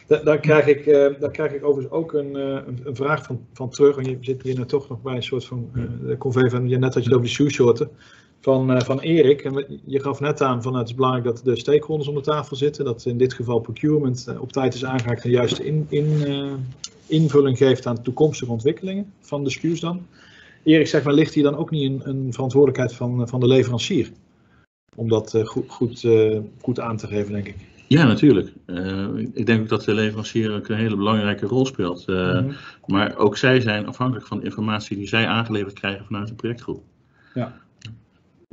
Da daar, krijg ik, daar krijg ik overigens ook een, een, vraag van, van terug. Want je zit hier nou toch nog bij een soort van de convey van, je net had je het over die shoe shorten van, uh, van Erik. En je gaf net aan van het is belangrijk dat de stakeholders om de tafel zitten. Dat in dit geval procurement uh, op tijd is aangehaakt en juist in, in, uh, invulling geeft aan toekomstige ontwikkelingen van de SKU's dan. Erik, zeg maar, ligt hier dan ook niet een, een verantwoordelijkheid van, van de leverancier? Om dat goed, goed, goed aan te geven, denk ik. Ja, natuurlijk. ik denk ook dat de leverancier ook een hele belangrijke rol speelt. Mm -hmm. Maar ook zij zijn afhankelijk van de informatie die zij aangeleverd krijgen vanuit de projectgroep. Ja.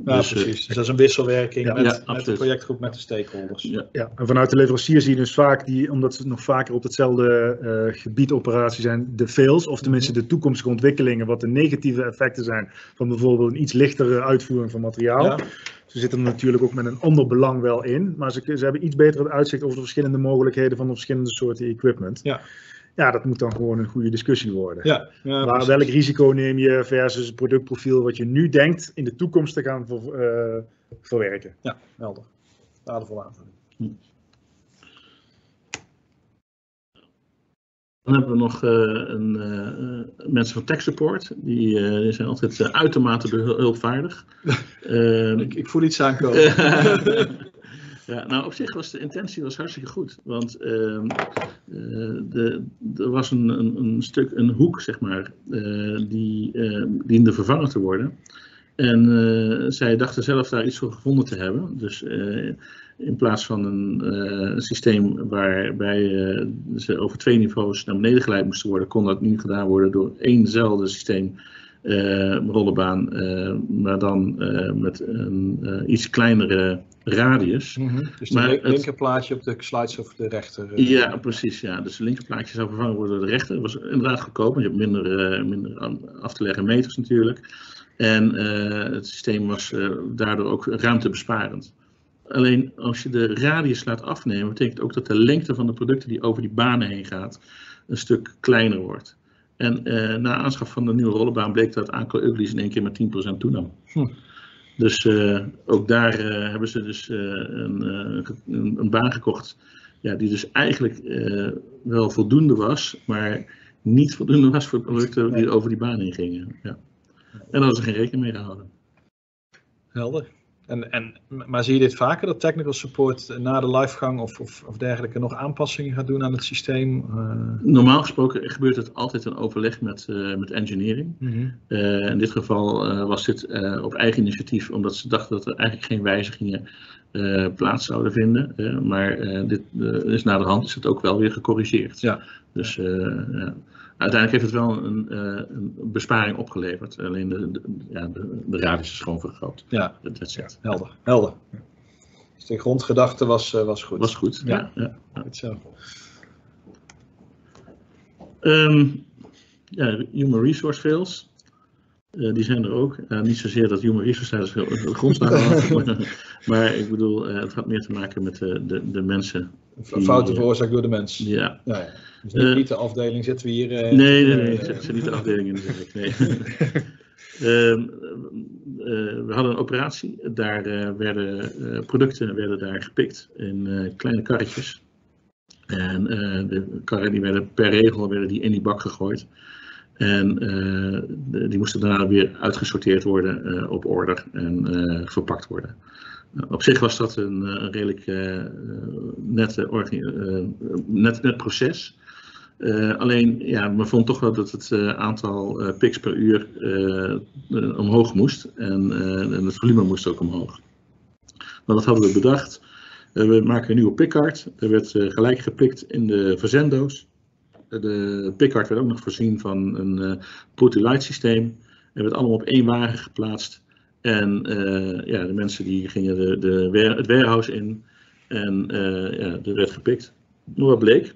Ja, dus, precies. Dus dat is een wisselwerking ja, met, ja, met, de projectgroep, met de stakeholders. Ja. ja, en vanuit de leverancier zie je dus vaak, die, omdat ze nog vaker op hetzelfde uh, gebied operatie zijn, de fails, of tenminste de toekomstige ontwikkelingen, wat de negatieve effecten zijn van bijvoorbeeld een iets lichtere uitvoering van materiaal. Ze zitten er natuurlijk ook met een ander belang wel in, maar ze, ze hebben iets beter uitzicht over de verschillende mogelijkheden van de verschillende soorten equipment. Ja. Ja, dat moet dan gewoon een goede discussie worden. Ja, ja maar welk risico neem je versus het productprofiel wat je nu denkt in de toekomst te gaan ver, uh, verwerken? Ja, helder. Waardevolle aanvulling. Hm. Dan hebben we nog uh, een, uh, mensen van tech support. Die, uh, die zijn altijd uitermate hulpvaardig. [LAUGHS] ik, ik, voel iets aankomen. [LAUGHS] [LAUGHS] Ja, nou op zich was de intentie was hartstikke goed. Want uh, de, er was een, een, een, stuk, een hoek, zeg maar, uh, die uh, diende vervangen te worden. En zij dachten zelf daar iets voor gevonden te hebben. Dus in plaats van een systeem waarbij ze over twee niveaus naar beneden geleid moesten worden, kon dat nu gedaan worden door éénzelfde systeem rollenbaan, maar dan met een iets kleinere radius. Mm -hmm. Dus het linkerplaatje op de slides of de rechter? ja, precies. Ja. Dus het linkerplaatje zou vervangen worden door de rechter. Dat was inderdaad goedkoop, want je hebt minder, minder af te leggen meters natuurlijk. En het systeem was daardoor ook ruimtebesparend. Alleen als je de radius laat afnemen, betekent ook dat de lengte van de producten die over die banen heen gaat, een stuk kleiner wordt. En na aanschaf van de nieuwe rollenbaan bleek dat aantal uglies in één keer met 10% toenam. Hm. Dus uh, ook daar uh, hebben ze dus een, een, een, baan gekocht. Ja, die dus eigenlijk wel voldoende was, maar niet voldoende was voor producten die over die baan heen gingen. Ja. En daar hadden ze geen rekening mee gehouden. Helder. En, en, maar zie je dit vaker, dat technical support na de livegang of, of, of dergelijke nog aanpassingen gaat doen aan het systeem? Uh... Normaal gesproken gebeurt het altijd een overleg met, uh, met engineering. Mm -hmm. uh, in dit geval was dit op eigen initiatief, omdat ze dachten dat er eigenlijk geen wijzigingen plaats zouden vinden. maar dit is na de hand is het ook wel weer gecorrigeerd. Ja. Dus Uiteindelijk heeft het wel een, uh, een besparing opgeleverd. Alleen de, de, ja, de, de radius is gewoon vergroot. Ja, it. helder. helder. Dus de grondgedachte was, uh, was goed. Was goed, ja. ja, ja. Goed zo. Um, ja, human resource fails. Uh, die zijn er ook. Uh, niet zozeer dat human resource fails de grond staan. [LAUGHS] [LAUGHS] maar ik bedoel, uh, het had meer te maken met de, de, de mensen. Fouten veroorzaakt door de mens. Ja. ja, ja. Dus niet, uh, niet, de afdeling zitten we hier. Uh, nee, nee, nee, het is niet de afdeling natuurlijk. Nee. uh, [LAUGHS] [LAUGHS] we hadden een operatie, daar werden producten werden daar gepikt in kleine karretjes. En de karren die werden per regel werden die in die bak gegooid. En de, die moesten daarna weer uitgesorteerd worden op order en verpakt worden. Op zich was dat een, een redelijk uh, net, uh, net, net proces. alleen, ja, men vond toch wel dat het aantal pics per uur omhoog moest. En, en, het volume moest ook omhoog. Maar wat hadden we bedacht? we maken een nieuwe pickcard. Er werd gelijk gepikt in de verzenddoos. De pickcard werd ook nog voorzien van een put-to-light systeem. Er werd allemaal op één wagen geplaatst. En ja, de mensen die gingen de, de, het warehouse in. En ja, er werd gepikt. Maar wat bleek?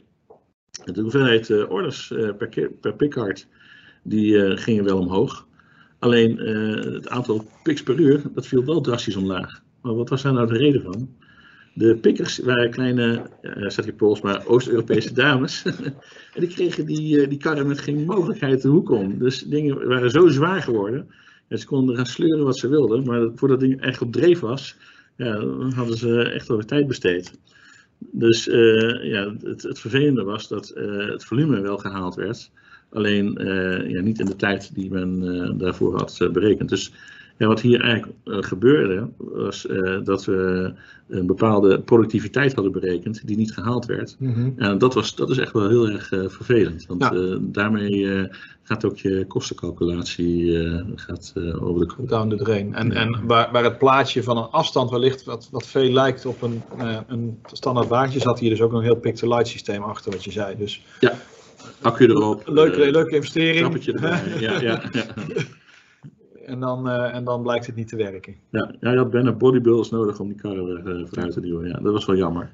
De hoeveelheid uh, orders uh, per, per pickard, die uh, gingen wel omhoog. Alleen het aantal piks per uur, dat viel wel drastisch omlaag. Maar wat was daar nou de reden van? De pikkers waren kleine, uh, zeg ik Pools, maar Oost-Europese dames. [LAUGHS] en die kregen die, die karren met geen mogelijkheid de hoek om. Dus dingen waren zo zwaar geworden. Ze konden gaan sleuren wat ze wilden. Maar voordat ding echt op dreef was, ja, hadden ze echt over tijd besteed. Dus uh, ja, het, het, vervelende was dat uh, het volume wel gehaald werd, alleen uh, ja, niet in de tijd die men daarvoor had berekend. Dus ja, wat hier eigenlijk gebeurde, was dat we een bepaalde productiviteit hadden berekend die niet gehaald werd. Mm -hmm. En dat, was, dat is echt wel heel erg vervelend, want ja. daarmee gaat ook je kostencalculatie gaat, over de kop. Down the drain. En, en waar, waar het plaatje van een afstand wellicht wat, wat veel lijkt op een, een standaard wagentje, zat hier dus ook nog een heel pick-to-light systeem achter wat je zei. Dus ja, accu erop. Leuke, uh, leuke investering. Trappetje erbij, ja, ja, ja. [LAUGHS] En dan, uh, en dan blijkt het niet te werken. Ja, ja je had bijna bodybuilders nodig om die karren uh, vooruit te duwen. Ja, dat was wel jammer.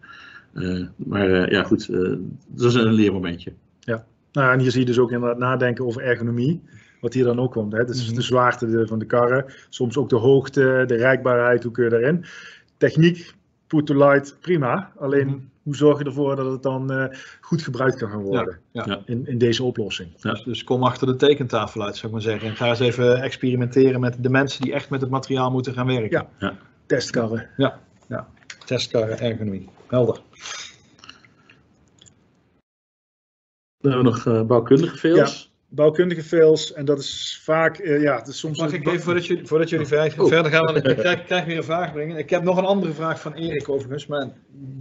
Uh, maar ja, goed, dat was een leermomentje. Ja, nou, en hier zie je dus ook inderdaad nadenken over ergonomie. Wat hier dan ook komt. Hè? Dus de zwaarte van de karren, soms ook de hoogte, de rijkbaarheid, hoe kun je daarin. Techniek, put to light, prima. Alleen -hmm. Hoe zorg je ervoor dat het dan uh, goed gebruikt kan gaan worden ja, ja. In, in deze oplossing. Ja. Dus, dus, kom achter de tekentafel uit, zou ik maar zeggen. En ga eens even experimenteren met de mensen die echt met het materiaal moeten gaan werken. Ja, testkarren. Ja, ja. testkarren, ergonomie. Helder. Dan hebben we nog uh, bouwkundige fails bouwkundige fails. En dat is vaak, uh, ja, het is soms... Mag ik even, voordat jullie, voordat jullie oh. verder gaan, want ik krijg, krijg, weer een vraag brengen. Ik heb nog een andere vraag van Erik overigens, maar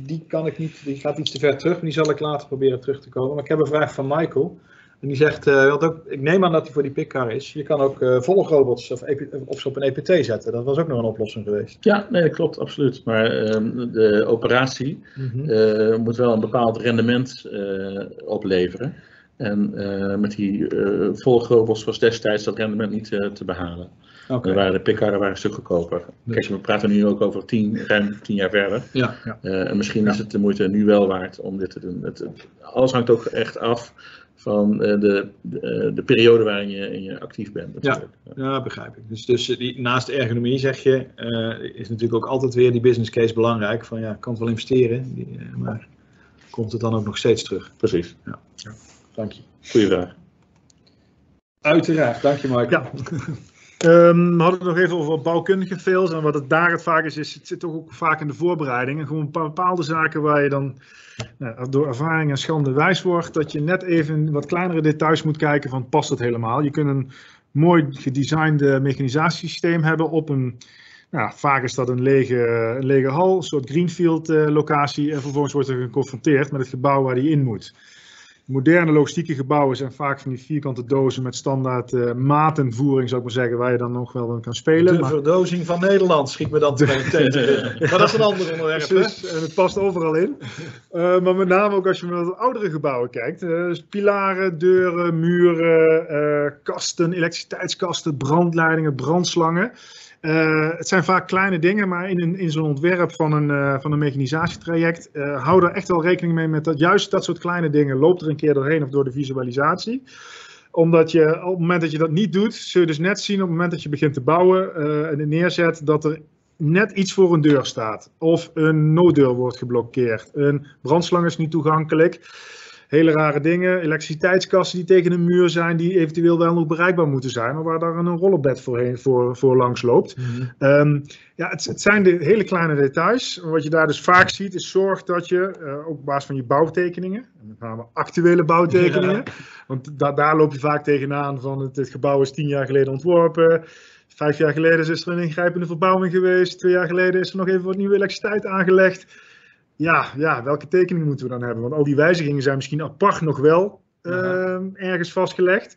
die kan ik niet, die gaat iets te ver terug. Die zal ik later proberen terug te komen. Maar ik heb een vraag van Michael. En die zegt, uh, ook, ik neem aan dat hij voor die pickcar is. Je kan ook uh, volgrobots of, of ze op een EPT zetten. Dat was ook nog een oplossing geweest. Ja, nee, dat klopt, absoluut. Maar uh, de operatie mm -hmm. moet wel een bepaald rendement opleveren. En uh, met die uh, volgrobots was destijds dat rendement niet uh, te behalen. Okay. Dan waren de pickkarren waren een stuk goedkoper. Kijk, we praten nu ook over tien, ruim tien jaar verder. Ja, ja. en misschien ja. is het de moeite nu wel waard om dit te doen. Het, het, alles hangt ook echt af van de, de, de, periode waarin je, je actief bent. Ja, ja, begrijp ik. Dus, dus die, naast de ergonomie zeg je, is natuurlijk ook altijd weer die business case belangrijk. Van ja, ik kan het wel investeren, maar komt het dan ook nog steeds terug? Precies. Ja. Dank je. Goeie vraag. Uiteraard, dank je Mark. Ja. Um, [LAUGHS] we hadden het nog even over bouwkundige fails. En wat het daar het vaak is, is het zit toch ook vaak in de voorbereiding. En gewoon bepaalde zaken waar je dan nou, door ervaring en schande wijs wordt. Dat je net even wat kleinere details moet kijken van past het helemaal. Je kunt een mooi gedesigned mechanisatiesysteem hebben op een... Nou, vaak is dat een lege, een lege hal, een soort greenfield uh, locatie. En vervolgens wordt er geconfronteerd met het gebouw waar die in moet. Moderne logistieke gebouwen zijn vaak van die vierkante dozen met standaard uh, matenvoering, zou ik maar zeggen, waar je dan nog wel aan kan spelen. De maar... verdozing van Nederland schiet me dan meteen te [LAUGHS] Maar dat is een ander onderwerp. En het past overal in. Uh, maar met name ook als je naar oudere gebouwen kijkt. Uh, dus pilaren, deuren, muren, kasten, elektriciteitskasten, brandleidingen, brandslangen. Uh, het zijn vaak kleine dingen, maar in, in zo'n ontwerp van een, uh, van een mechanisatietraject uh, hou er echt wel rekening mee met dat juist dat soort kleine dingen loopt er een keer doorheen of door de visualisatie. Omdat je op het moment dat je dat niet doet, zul je dus net zien op het moment dat je begint te bouwen en neerzet, dat er net iets voor een deur staat. Of een nooddeur wordt geblokkeerd. Een brandslang is niet toegankelijk hele rare dingen. Elektriciteitskasten die tegen een muur zijn, die eventueel wel nog bereikbaar moeten zijn, maar waar daar een rollenbed voor, voor, voor langs loopt. Mm -hmm. um, ja, het, het, zijn de hele kleine details. Wat je daar dus vaak ziet, is zorg dat je, uh, ook op basis van je bouwtekeningen, en met name actuele bouwtekeningen, ja. want da daar loop je vaak tegenaan van het, het gebouw is tien jaar geleden ontworpen. Vijf jaar geleden is er een ingrijpende verbouwing geweest. Twee jaar geleden is er nog even wat nieuwe elektriciteit aangelegd ja, ja, welke tekening moeten we dan hebben? Want al die wijzigingen zijn misschien apart nog wel uh, ergens vastgelegd.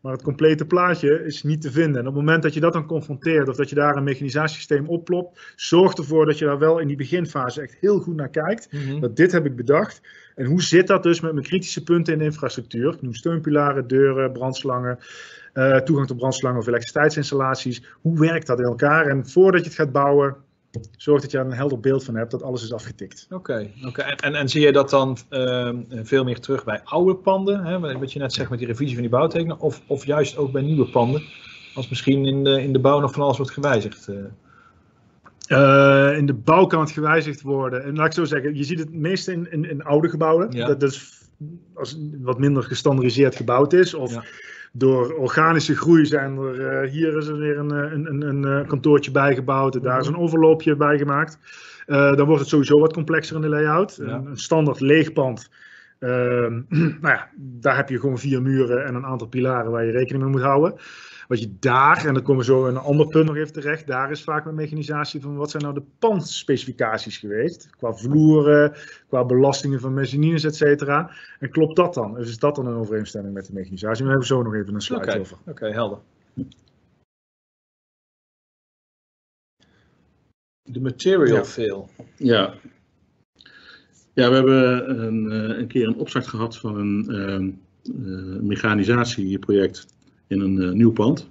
Maar het complete plaatje is niet te vinden. En op het moment dat je dat dan confronteert of dat je daar een mechanisatiesysteem opplopt, zorg ervoor dat je daar wel in die beginfase echt heel goed naar kijkt. Mhm. Dat dit heb ik bedacht. En hoe zit dat dus met mijn kritische punten in de infrastructuur? Ik noem steunpilaren, deuren, brandslangen, eh, toegang tot brandslangen of elektriciteitsinstallaties. Hoe werkt dat in elkaar? En voordat je het gaat bouwen, zorg dat je er een helder beeld van hebt dat alles is afgetikt. Oké, oké. En, en, en zie je dat dan ehm, veel meer terug bij oude panden, hè, wat je net zegt met die revisie van die bouwtekeningen, of, of juist ook bij nieuwe panden, als misschien in de, in de bouw nog van alles wordt gewijzigd? eh? Eh, in de bouw kan het gewijzigd worden. En laat ik zo zeggen, je ziet het meest in, in, in oude gebouwen. Ja. Dat, dat is als het wat minder gestandardiseerd gebouwd is. Of Ja. Door organische groei zijn er, eh, hier is er weer een, eh, een, een, een eh, kantoortje bijgebouwd. en Daar is een overloopje bij gemaakt. Dan wordt het sowieso wat complexer in de layout. Ja. Een, een standaard leegpand. ehm, [CLEARS THROAT] nou ja, daar heb je gewoon vier muren en een aantal pilaren waar je rekening mee moet houden. Wat je daar, en dan komen we zo in een ander punt nog even terecht, daar is vaak met mechanisatie van wat zijn nou de pandspecificaties geweest. Qua vloeren, qua belastingen van mezzanines, et cetera. En klopt dat dan? Dus is dat dan in overeenstemming met de mechanisatie? We hebben zo nog even een slide Oké, over. oké, helder. De material Ja. fail. Ja. Ja, we hebben een, eh, een keer een opstart gehad van een ehm, eh, mechanisatieproject in een eh, nieuw pand.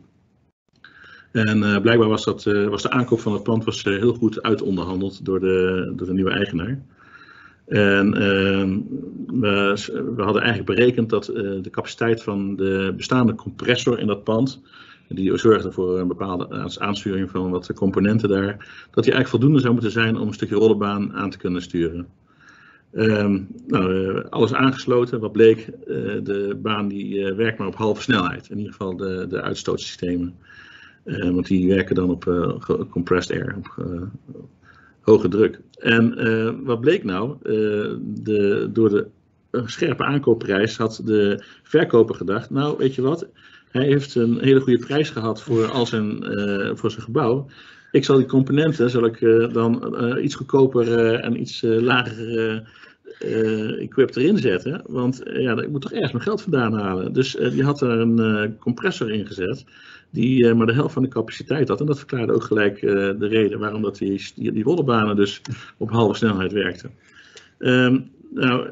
En eh, blijkbaar was, dat, eh, was de aankoop van het pand was, heel goed uitonderhandeld door de, door de nieuwe eigenaar. En ehm, we, we hadden eigenlijk berekend dat de capaciteit van de bestaande compressor in dat pand, die zorgde voor een bepaalde aans- aansturing van wat componenten daar, dat die eigenlijk voldoende zou moeten zijn om een stukje rollenbaan aan te kunnen sturen. Ehm, nou, eh, alles aangesloten. Wat bleek, eh, de baan die eh, werkt maar op halve snelheid. In ieder geval de, de uitstootsystemen. Eh, want die werken dan op compressed air, op hoge druk. En wat bleek nou? De, door de scherpe aankoopprijs had de verkoper gedacht, nou weet je wat, hij heeft een hele goede prijs gehad voor, al zijn, voor zijn gebouw. Ik zal die componenten zal ik, eh, dan eh, iets goedkoper eh, en iets lager eh, eh, equip erin zetten. Want ja, ik moet toch ergens mijn geld vandaan halen. Dus die had er een compressor in gezet. Die maar de helft van de capaciteit had. En dat verklaarde ook gelijk de reden waarom dat die, die, die dus op halve snelheid werkten. Ehm, nou,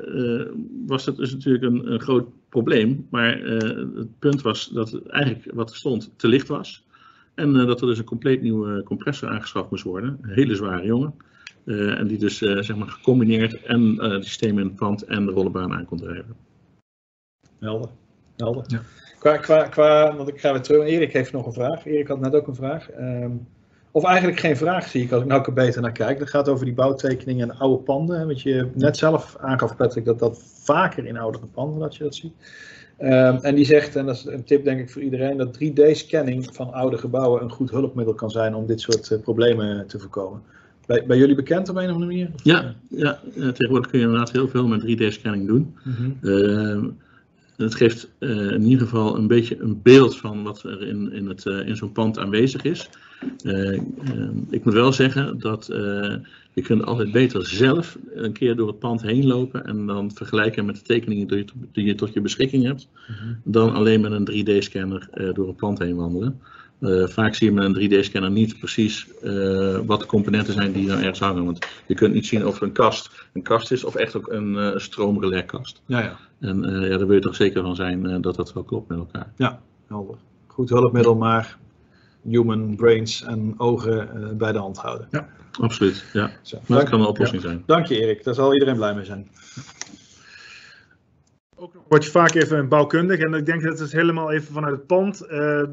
was dat dus natuurlijk een, groot probleem. Maar het punt was dat eigenlijk wat er stond te licht was. En eh, dat er dus een compleet nieuwe compressor aangeschaft moest worden. Een hele zware jongen. Eh, en die dus eh, zeg maar gecombineerd en eh het systeem in het pand en de rollenbaan aan kon drijven. Helder. Helder. Ja. Qua, qua, qua, want ik ga weer terug. Erik heeft nog een vraag. Erik had net ook een vraag. Ehm, of eigenlijk geen vraag zie ik als ik nou er beter naar kijk. Dat gaat over die bouwtekeningen en oude panden. hè, Want je net zelf aangaf, Patrick, dat dat vaker in oudere panden dat je dat ziet. Ehm, en die zegt, en dat is een tip denk ik voor iedereen, dat 3D-scanning van oude gebouwen een goed hulpmiddel kan zijn om dit soort eh, problemen te voorkomen. Bij, bij jullie bekend op een of andere manier? Ja, ja eh, tegenwoordig kun je inderdaad heel veel met 3D-scanning doen. Ehm, het geeft eh, in ieder geval een beetje een beeld van wat er in, in, het, eh, in zo'n pand aanwezig is. Eh, ehm, ik moet wel zeggen dat eh, je kunt altijd beter zelf een keer door het pand heen lopen en dan vergelijken met de tekeningen die je, die je tot je beschikking hebt, Mhm. dan alleen met een 3D-scanner eh, door het pand heen wandelen. Eh, vaak zie je met een 3D-scanner niet precies eh, wat de componenten zijn die nou ergens hangen. Want je kunt niet zien of een kast een kast is of echt ook een uh, stroomrelaskast. Ja, ja. En ja, daar wil je toch zeker van zijn dat dat wel klopt met elkaar. Ja, helder. Goed hulpmiddel, maar human brains en ogen uh, bij de hand houden. Ja, absoluut. Ja. Zo, maar dat kan een oplossing ja. zijn. Dank je Erik, daar zal iedereen blij mee zijn. Ook nog word je vaak even bouwkundig en ik denk dat het helemaal even vanuit het pand, uh,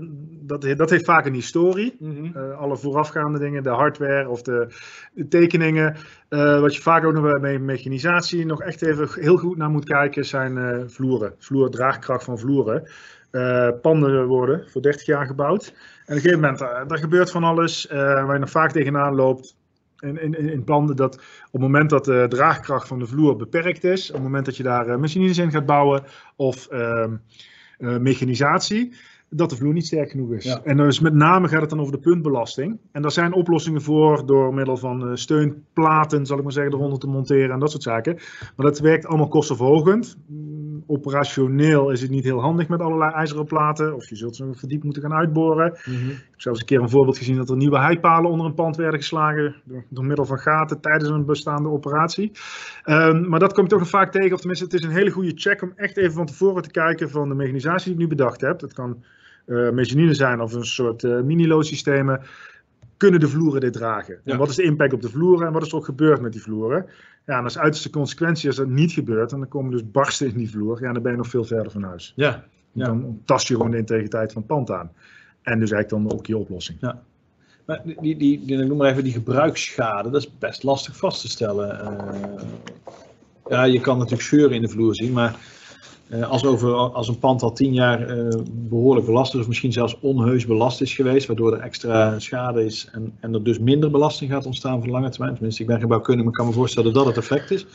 dat, dat heeft vaak een historie. Mm -hmm. uh, alle voorafgaande dingen, de hardware of de, de tekeningen. Uh, wat je vaak ook nog bij mechanisatie nog echt even heel goed naar moet kijken zijn vloeren. Vloer, draagkracht van vloeren. Panden worden voor 30 jaar gebouwd. En op een gegeven moment, er gebeurt van alles waar je nog vaak tegenaan loopt in, in, in panden dat op het moment dat de draagkracht van de vloer beperkt is, op het moment dat je daar machines in gaat bouwen of uh, mechanisatie, dat de vloer niet sterk genoeg is. Ja. En dus met name gaat het dan over de puntbelasting. En daar zijn oplossingen voor door middel van steunplaten, zal ik maar zeggen, eronder te monteren en dat soort zaken. Maar dat werkt allemaal kostenverhogend. Operationeel is het niet heel handig met allerlei ijzeren platen. Of je zult ze verdiep moeten gaan uitboren. Mhm. Ik heb zelfs een keer een voorbeeld gezien dat er nieuwe heipalen onder een pand werden geslagen. Door, door middel van gaten tijdens een bestaande operatie. Ehm, maar dat kom je toch nog vaak tegen. Of tenminste, het is een hele goede check om echt even van tevoren te kijken van de mechanisatie die ik nu bedacht heb. Dat kan mezzanine zijn of een soort eh mini-loodsystemen. Kunnen de vloeren dit dragen? Ja. En wat is de impact op de vloeren en wat is er ook gebeurd met die vloeren? Ja, en als uiterste consequentie als dat niet gebeurt, en dan komen dus barsten in die vloer, ja, dan ben je nog veel verder van huis. Ja, Ja. Dan tast je gewoon de integriteit van het pand aan. En dus eigenlijk dan ook je oplossing. maar die, die, noem maar even die gebruiksschade, dat is best lastig vast te stellen. Eh, ja, je kan natuurlijk scheuren in de vloer zien, maar als, over, als een pand al tien jaar eh, behoorlijk belast is, of misschien zelfs onheus belast is geweest, waardoor er extra schade is en, en er dus minder belasting gaat ontstaan voor lange termijn. Tenminste, ik ben geen bouwkundige, maar ik kan me voorstellen dat dat het effect is.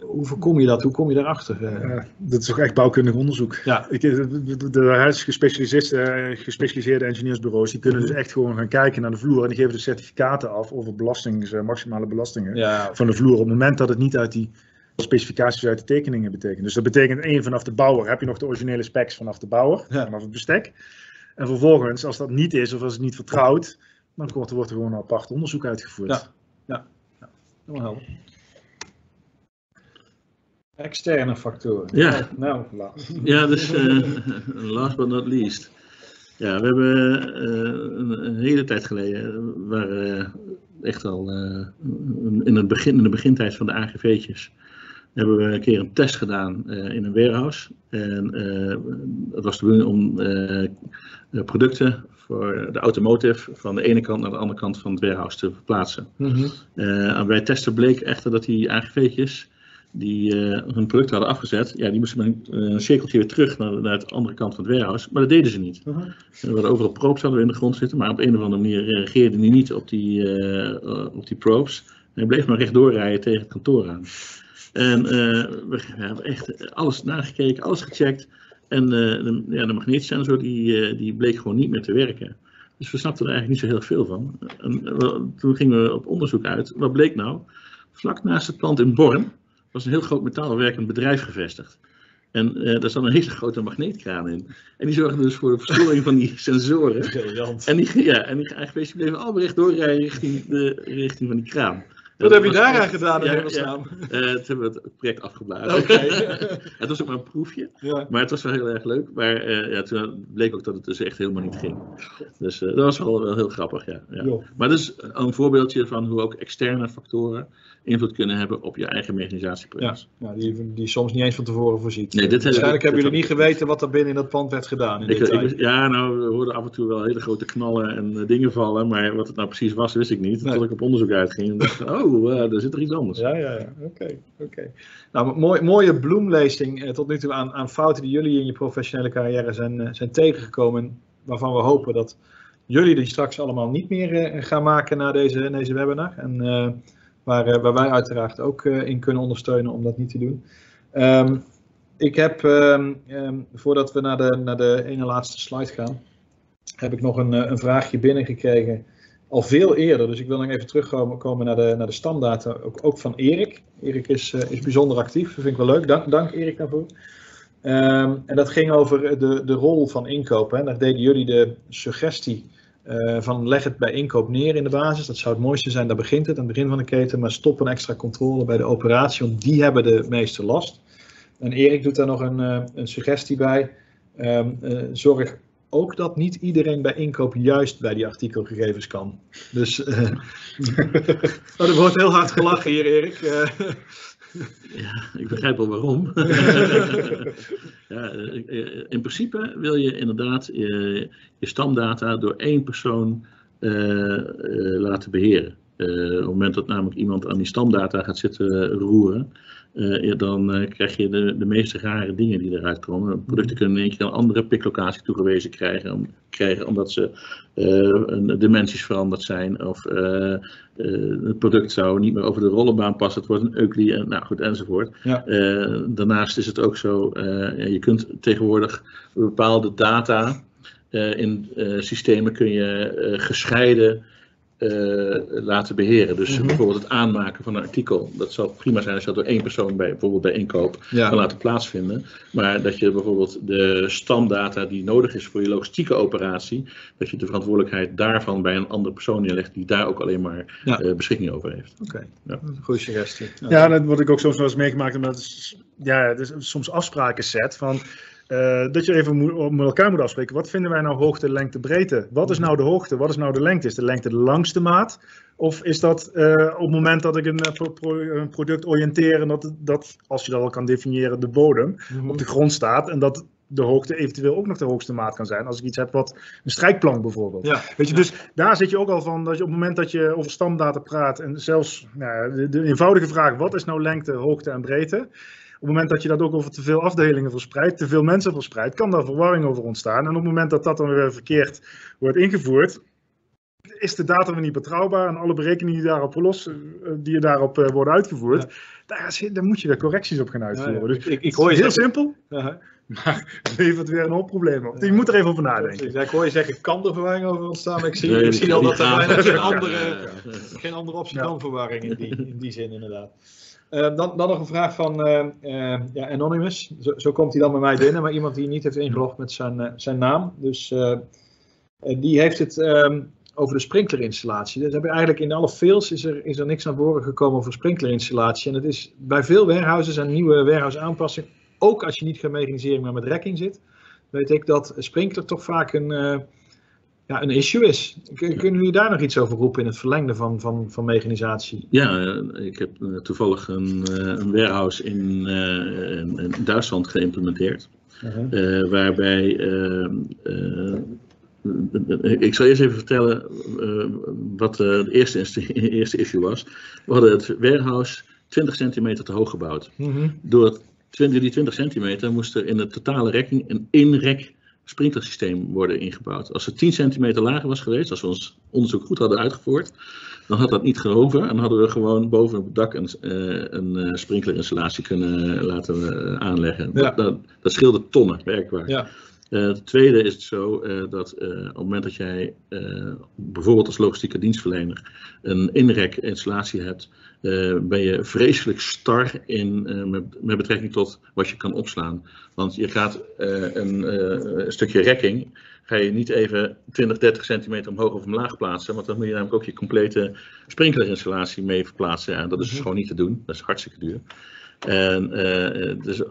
Hoe voorkom je dat? Hoe kom je daarachter? Eh, Eh, dat is toch echt bouwkundig onderzoek. ja, Ik, de, de, huisgespecialiseerde eh, gespecialiseerde ingenieursbureaus die kunnen dus echt gewoon gaan kijken naar de vloer en die geven de certificaten af over belastings, eh, maximale belastingen ja, van de vloer op het moment dat het niet uit die specificaties uit de tekeningen betekent. Dus dat betekent één vanaf de bouwer heb je nog de originele specs vanaf de bouwer, Ja. vanaf het bestek. En vervolgens, als dat niet is of als het niet vertrouwt, dan wordt er, wordt er gewoon een apart onderzoek uitgevoerd. Ja. helemaal helder. Externe factoren. Ja. Nou. Ja, dus eh, last but not least. Ja, we hebben eh, een, een hele tijd geleden, waar eh, echt al eh, in, het begin, in de begintijd van de AGV'tjes, hebben we een keer een test gedaan eh, in een warehouse. En eh dat was de bedoeling om eh, producten voor de automotive van de ene kant naar de andere kant van het warehouse te verplaatsen. En bij testen bleek echter dat die AGV'tjes die hun product hadden afgezet, ja, die moesten met een, cirkeltje weer terug naar, naar de andere kant van het warehouse. Maar dat deden ze niet. Mhm. Er hadden overal probes hadden we in de grond zitten, maar op een of andere manier reageerde die niet op die, op die probes. En hij bleef maar rechtdoor rijden tegen het kantoor aan. En eh, we, hebben echt alles nagekeken, alles gecheckt. En eh, de, ja, de magneetsensor die, eh, die bleek gewoon niet meer te werken. Dus we snapten er eigenlijk niet zo heel veel van. En, toen gingen we op onderzoek uit. Wat bleek nou? Vlak naast het plant in Born was een heel groot metaalwerkend bedrijf gevestigd. En eh daar zat een hele grote magneetkraan in. En die zorgde dus voor de verstoring van die sensoren. Briljant. En die, ja, en die die bleven allemaal rechtdoor rijden richting de richting van die kraan. Wat heb je was daaraan echt- gedaan in ja, hemelsnaam? ja. Eh, toen hebben we het project afgeblazen. [LAUGHS] Het was ook maar een proefje, Ja. maar het was wel heel erg leuk. Maar eh, ja, toen bleek ook dat het dus echt helemaal niet ging. Dus eh, dat was wel, wel heel grappig, ja. Maar dat is een voorbeeldje van hoe ook externe factoren invloed kunnen hebben op je eigen mechanisatieproces. Ja, die, die soms niet eens van tevoren voorziet. Nee, dit Waarschijnlijk hebben jullie niet geweten wat er binnen in dat pand werd gedaan in Ik, ik- ja, nou, we hoorden af en toe wel hele grote knallen en eh, dingen vallen, maar wat het nou precies was, wist ik niet. Nee. Tot ik op onderzoek uitging en dacht, oh, eh, er zit er iets anders. Ja, ja, ja. Oké, oké. Nou, mooi, mooie bloemlezing eh, tot nu toe aan, aan fouten die jullie in je professionele carrière zijn, eh, zijn tegengekomen. Waarvan we hopen dat jullie die straks allemaal niet meer eh, gaan maken na deze, deze webinar. En eh, waar, eh, waar wij uiteraard ook eh, in kunnen ondersteunen om dat niet te doen. Ehm, ik heb, ehm, ehm, voordat we naar de, naar de ene laatste slide gaan, heb ik nog een, eh, een vraagje binnengekregen. Al veel eerder, dus ik wil nog even terugkomen komen naar de, naar de stamdata, ook, ook van Erik. Erik is, is bijzonder actief, dat vind ik wel leuk. Dank, dank Erik daarvoor. Ehm, en dat ging over de, de rol van inkoop. Hè. Daar deden jullie de suggestie eh, van leg het bij inkoop neer in de basis. Dat zou het mooiste zijn, daar begint het aan het begin van de keten. Maar stop een extra controle bij de operatie, want die hebben de meeste last. En Erik doet daar nog een, eh, een suggestie bij. Ehm, eh, zorg ook dat niet iedereen bij inkoop juist bij die artikelgegevens kan. Dus [LAUGHS] oh, er wordt heel hard gelachen hier, Erik. Ja, ik begrijp wel waarom. [LAUGHS] ja, eh, in principe wil je inderdaad eh, je stamdata door één persoon eh, eh, laten beheren. Eh, op het moment dat namelijk iemand aan die stamdata gaat zitten roeren, eh, dan eh, krijg je de, de meest rare dingen die eruit komen. Producten kunnen in één keer een andere piklocatie toegewezen krijgen, om, krijgen omdat ze een- dimensies veranderd zijn. Of het product zou niet meer over de rollenbaan passen, het wordt een en, nou goed, enzovoort. Ja. Daarnaast is het ook zo, je kunt tegenwoordig bepaalde data in systemen kun je gescheiden eh, laten beheren. Dus Mhm. bijvoorbeeld het aanmaken van een artikel. Dat zou prima zijn als je dat door één persoon bij, bijvoorbeeld bij inkoop Ja. kan laten plaatsvinden. Maar dat je bijvoorbeeld de stamdata die nodig is voor je logistieke operatie, dat je de verantwoordelijkheid daarvan bij een andere persoon neerlegt die daar ook alleen maar Ja. eh, beschikking over heeft. Oké, Ja. goede suggestie. Ja, dat word ik ook soms wel eens meegemaakt. Omdat het is- ja, het is soms afspraken set van. Eh, dat je even moet, met elkaar moet afspreken. Wat vinden wij nou hoogte, lengte, breedte? Wat is nou de hoogte? Wat is nou de lengte? Is de lengte de langste maat? Of is dat eh, op het moment dat ik een, eh, een product oriënteer en dat, dat, als je dat al kan definiëren, de bodem Mhm. op de grond staat en dat de hoogte eventueel ook nog de hoogste maat kan zijn. Als ik iets heb wat een strijkplank bijvoorbeeld. Ja, Weet je, dus daar zit je ook al van dat je op het moment dat je over stamdata praat en zelfs nou, de eenvoudige vraag: wat is nou lengte, hoogte en breedte? Op het moment dat je dat ook over te veel afdelingen verspreidt, te veel mensen verspreidt, kan daar verwarring over ontstaan. En op het moment dat dat dan weer verkeerd wordt ingevoerd, is de data weer niet betrouwbaar en alle berekeningen die daarop los, eh, die daarop eh, worden uitgevoerd, daar, moet je weer correcties op gaan uitvoeren. Ja, ja. Dus Ik- ik het hoor je is heel zeggen- simpel, Ja, maar [LAUGHS] levert weer een hoop problemen op. Je moet er even over nadenken. Ja, ik hoor je zeggen, kan er verwarring over ontstaan? Maar ik zie, Nee, ik zie die- al dat er bijna geen [LAUGHS] andere, geen andere optie Ja. kan verwarring in die, in die zin inderdaad. Eh, dan, dan nog een vraag van eh, eh, ja, Anonymous. Zo, zo komt hij dan bij mij binnen, maar iemand die niet heeft ingelogd met zijn, zijn naam. Dus die heeft het ehm, over de sprinklerinstallatie. Dus heb je eigenlijk in alle fails is er, is er niks naar voren gekomen over sprinklerinstallatie. En het is bij veel warehouses en nieuwe warehouse aanpassingen, ook als je niet geen mechanisering maar met rekking zit, weet ik dat sprinkler toch vaak een, ja, een issue is. Kunnen jullie daar nog iets over roepen in het verlengde van, van, van mechanisatie? Ja, eh, ik heb eh, toevallig een, eh, een warehouse in, in, Duitsland geïmplementeerd. eh, waarbij. ik zal eerst even vertellen wat de eerste, [LAUGHS] eerste issue was. We hadden het warehouse 20 centimeter te hoog gebouwd. Mhm. Door het 20, die 20 centimeter moest er in de totale rekking een inrek sprinklersysteem worden ingebouwd. Als het 10 centimeter lager was geweest, als we ons onderzoek goed hadden uitgevoerd, dan had dat niet gehoven en hadden we gewoon boven op het dak een, eh, een eh, sprinklerinstallatie kunnen laten eh, aanleggen. Ja. Dat, dat, dat scheelde tonnen werkbaar. Ja. Eh, het tweede is het zo eh, dat eh, op het moment dat jij bijvoorbeeld als logistieke dienstverlener een inrek-installatie hebt, eh, ben je vreselijk star in, met, met betrekking tot wat je kan opslaan. Want je gaat een, een stukje rekking, ga je niet even 20, 30 centimeter omhoog of omlaag plaatsen, want dan moet je namelijk ook je complete sprinklerinstallatie mee verplaatsen. En dat is Mhm. gewoon niet te doen, dat is hartstikke duur. En eh, dus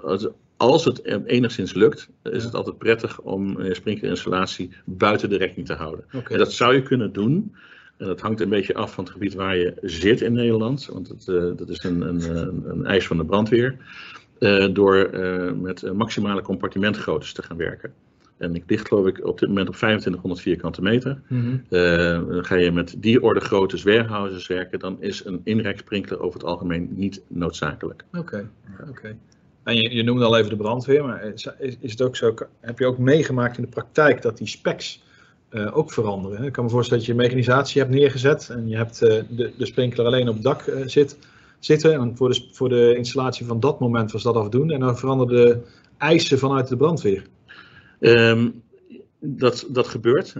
als, het enigszins lukt, is het altijd prettig om je sprinklerinstallatie buiten de rekking te houden. En dat zou je kunnen doen. En dat hangt een beetje af van het gebied waar je zit in Nederland. Want het, eh, dat is een, een, een, een eis van de brandweer. eh, door eh, met eh, maximale compartimentgroottes te gaan werken. En ik ligt geloof ik op dit moment op 2500 vierkante meter. Eh, ga je met die orde grootte warehouses werken, dan is een inreksprinkler over het algemeen niet noodzakelijk. Oké, oké. En je, je noemde al even de brandweer, maar is, het ook zo, heb je ook meegemaakt in de praktijk dat die specs eh, ook veranderen? Ik kan me voorstellen dat je mechanisatie hebt neergezet en je hebt eh, de, de sprinkler alleen op het dak eh, zit, zitten. En voor de, voor de installatie van dat moment was dat afdoende en dan veranderden de eisen vanuit de brandweer. Ehm, dat, dat gebeurt.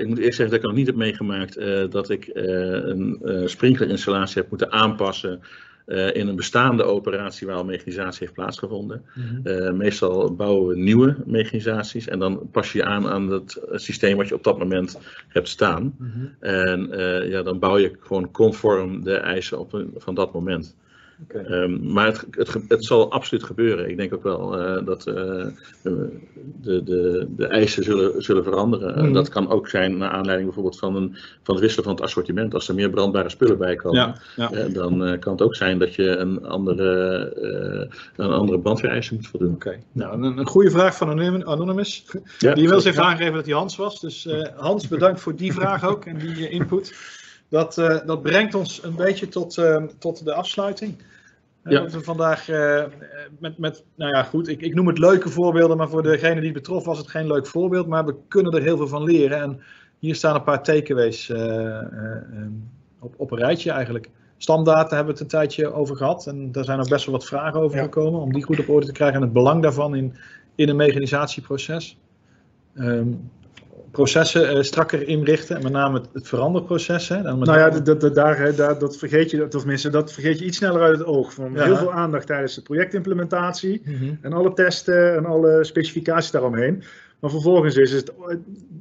Ik moet eerst zeggen dat ik nog niet heb meegemaakt dat ik een sprinklerinstallatie heb moeten aanpassen eh, in een bestaande operatie waar al mechanisatie heeft plaatsgevonden. Eh, meestal bouwen we nieuwe mechanisaties en dan pas je aan aan het systeem wat je op dat moment hebt staan. En eh, ja, dan bouw je gewoon conform de eisen op, een- van dat moment. Ehm, maar het, het, het zal absoluut gebeuren. Ik denk ook wel eh, dat eh, de, de, de eisen zullen, zullen veranderen. Mhm. Dat kan ook zijn naar aanleiding bijvoorbeeld van, een, van het wisselen van het assortiment. Als er meer brandbare spullen bij komen, Ja, ja. eh, dan kan het ook zijn dat je een andere, een andere brandweereisen moet voldoen. Oké, nou een, een goede vraag van Anonym- Anonymous. Ja, Die inmiddels heeft ja. aangegeven dat hij Hans was. Dus Hans, bedankt voor die vraag ook en die input. Dat, eh, dat brengt ons een beetje tot, eh, tot de afsluiting. Eh, Ja. Dat we vandaag eh, met, met, nou ja goed, ik, ik noem het leuke voorbeelden, maar voor degene die het betrof was het geen leuk voorbeeld. Maar we kunnen er heel veel van leren. En hier staan een paar takeaways eh, eh, eh, op, op een rijtje eigenlijk. Stamdata hebben we het een tijdje over gehad. En daar zijn ook best wel wat vragen over Ja. gekomen. Om die goed op orde te krijgen en het belang daarvan in, in een mechanisatieproces. Ehm, processen uh, strakker inrichten. Met name het, het veranderproces. Hè? Dan nou ja, dat, dat, daar, daar, dat vergeet je, of tenminste, dat vergeet je iets sneller uit het oog. Van ja. Heel veel aandacht tijdens de projectimplementatie. Mm -hmm. En alle testen en alle specificaties daaromheen. Maar vervolgens is het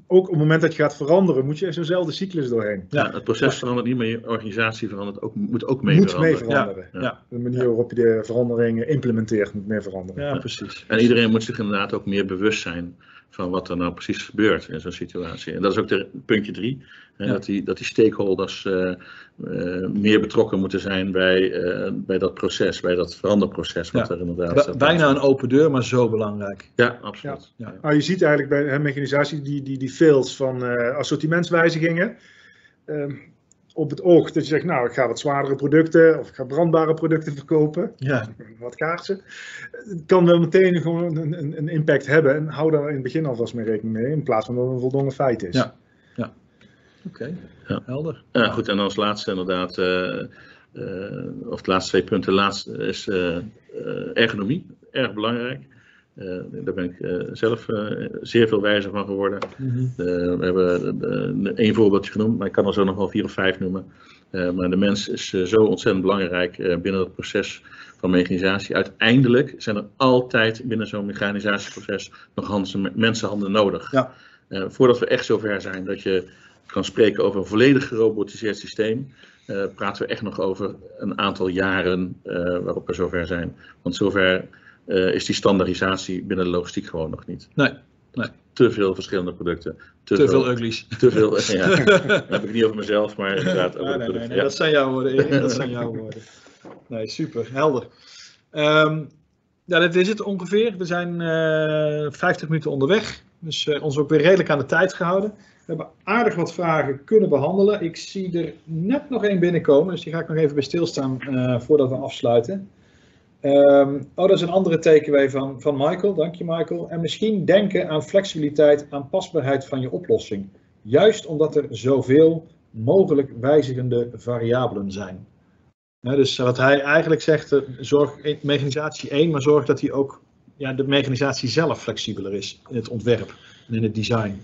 ook op het moment dat je gaat veranderen, moet je zo'nzelfde cyclus doorheen. Ja, het proces verandert niet, maar je organisatie verandert ook, moet ook mee moet veranderen. Mee veranderen. Ja. ja. De manier waarop je de veranderingen implementeert moet meer veranderen. Ja, precies. En iedereen moet zich inderdaad ook meer bewust zijn van wat er nou precies gebeurt in zo'n situatie. En dat is ook de, puntje drie. Ja. Dat, die, dat die stakeholders uh, uh, meer betrokken moeten zijn bij, uh, bij dat proces, bij dat veranderproces. Wat ja. er inderdaad Bijna een open deur, maar zo belangrijk. Ja, absoluut. Ja. Nou, je ziet eigenlijk bij de mechanisatie die, die, die fails van assortimentswijzigingen. Ehm, op het oog dat je zegt, nou, ik ga wat zwaardere producten of ik ga brandbare producten verkopen. Ja. Wat kaarsen. Het kan wel meteen gewoon een, een, een, impact hebben en hou daar in het begin alvast mee rekening mee, in plaats van dat het een voldongen feit is. Ja, ja. oké, okay. ja. helder. Ja, goed, en als laatste inderdaad, uh, uh, of de laatste twee punten, laatste is uh, ergonomie, erg belangrijk. Uh, daar ben ik uh, zelf uh, zeer veel wijzer van geworden. Mm -hmm. we hebben één voorbeeldje genoemd, maar ik kan er zo nog wel vier of vijf noemen. maar de mens is zo ontzettend belangrijk binnen het proces van mechanisatie. Uiteindelijk zijn er altijd binnen zo'n mechanisatieproces nog handen, mensenhanden nodig. Ja. voordat we echt zover zijn dat je kan spreken over een volledig gerobotiseerd systeem, praten we echt nog over een aantal jaren waarop we zover zijn. Want zover uh, is die standaardisatie binnen de logistiek gewoon nog niet. Nee. nee. Te veel verschillende producten. Te, te veel, veel uglies. Te veel, [LAUGHS] ja. dat heb ik niet over mezelf, maar inderdaad over nee, nee, nee, ja. Dat zijn jouw woorden, Erik. Dat zijn jouw [LAUGHS] woorden. Nee, super. Helder. Um, ja, dit is het ongeveer. We zijn uh, 50 minuten onderweg. Dus uh, ons ook weer redelijk aan de tijd gehouden. We hebben aardig wat vragen kunnen behandelen. Ik zie er net nog één binnenkomen, dus die ga ik nog even bij stilstaan uh, voordat we afsluiten. Um, oh, dat is een andere takeaway van, van Michael. Dank je, Michael. En misschien denken aan flexibiliteit, aanpasbaarheid van je oplossing. Juist omdat er zoveel mogelijk wijzigende variabelen zijn. Dus wat hij eigenlijk zegt, zorg mechanisatie 1, maar zorg dat hij ook ja, de mechanisatie zelf flexibeler is in het ontwerp en in het design.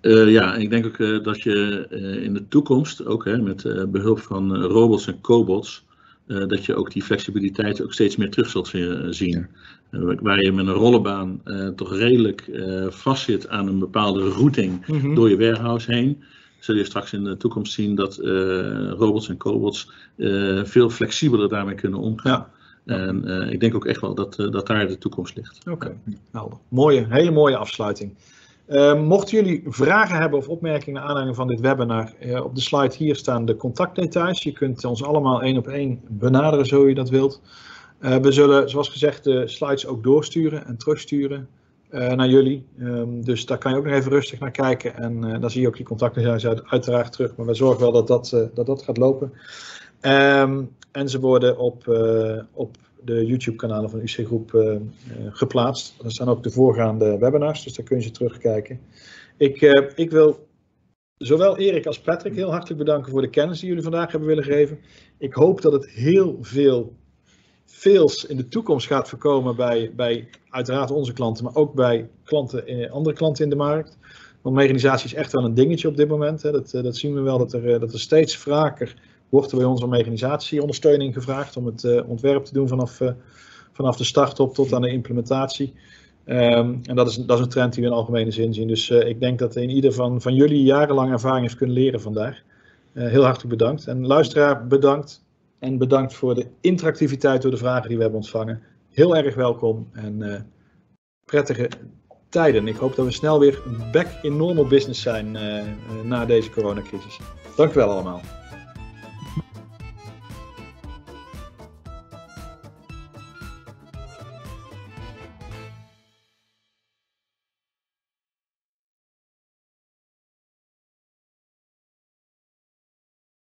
Uh, ja, ik denk ook dat je in de toekomst, ook hè, met behulp van robots en cobots, uh, dat je ook die flexibiliteit ook steeds meer terug zult zien. Uh, waar je met een rollenbaan uh, toch redelijk vastzit aan een bepaalde routing mm -hmm. door je warehouse heen. Zul je straks in de toekomst zien dat robots en cobots veel flexibeler daarmee kunnen omgaan. Ja. En ik denk ook echt wel dat, dat daar de toekomst ligt. Oké, okay. nou, mooie, hele mooie afsluiting. Uh, mochten jullie vragen hebben of opmerkingen naar aanleiding van dit webinar, uh, op de slide hier staan de contactdetails. Je kunt ons allemaal één op één benaderen zo je dat wilt. Uh, we zullen, zoals gezegd, de slides ook doorsturen en terugsturen naar jullie. Um, dus daar kan je ook nog even rustig naar kijken en dan zie je ook die contactdetails uit, uiteraard terug. Maar we zorgen wel dat dat, dat, dat gaat lopen. Um, en ze worden op, op de YouTube-kanalen van UC Groep uh, uh, geplaatst. Er staan ook de voorgaande webinars, dus daar kun je ze terugkijken. Ik, uh, ik wil zowel Erik als Patrick heel hartelijk bedanken voor de kennis die jullie vandaag hebben willen geven. Ik hoop dat het heel veel fails in de toekomst gaat voorkomen bij, bij uiteraard onze klanten, maar ook bij klanten, andere klanten in de markt. Want mechanisatie is echt wel een dingetje op dit moment. Hè. Dat, dat zien we wel, dat er, dat er steeds vaker wordt er bij ons om mechanisatieondersteuning gevraagd om het uh, ontwerp te doen vanaf, uh, vanaf de start op tot aan de implementatie. Um, en dat is, dat is een trend die we in algemene zin zien. Dus uh, ik denk dat in ieder van, van jullie jarenlang ervaring heeft kunnen leren vandaag. heel hartelijk bedankt. En luisteraar, bedankt. En bedankt voor de interactiviteit door de vragen die we hebben ontvangen. Heel erg welkom en prettige tijden. Ik hoop dat we snel weer back in normal business zijn na deze coronacrisis. Dank u wel allemaal.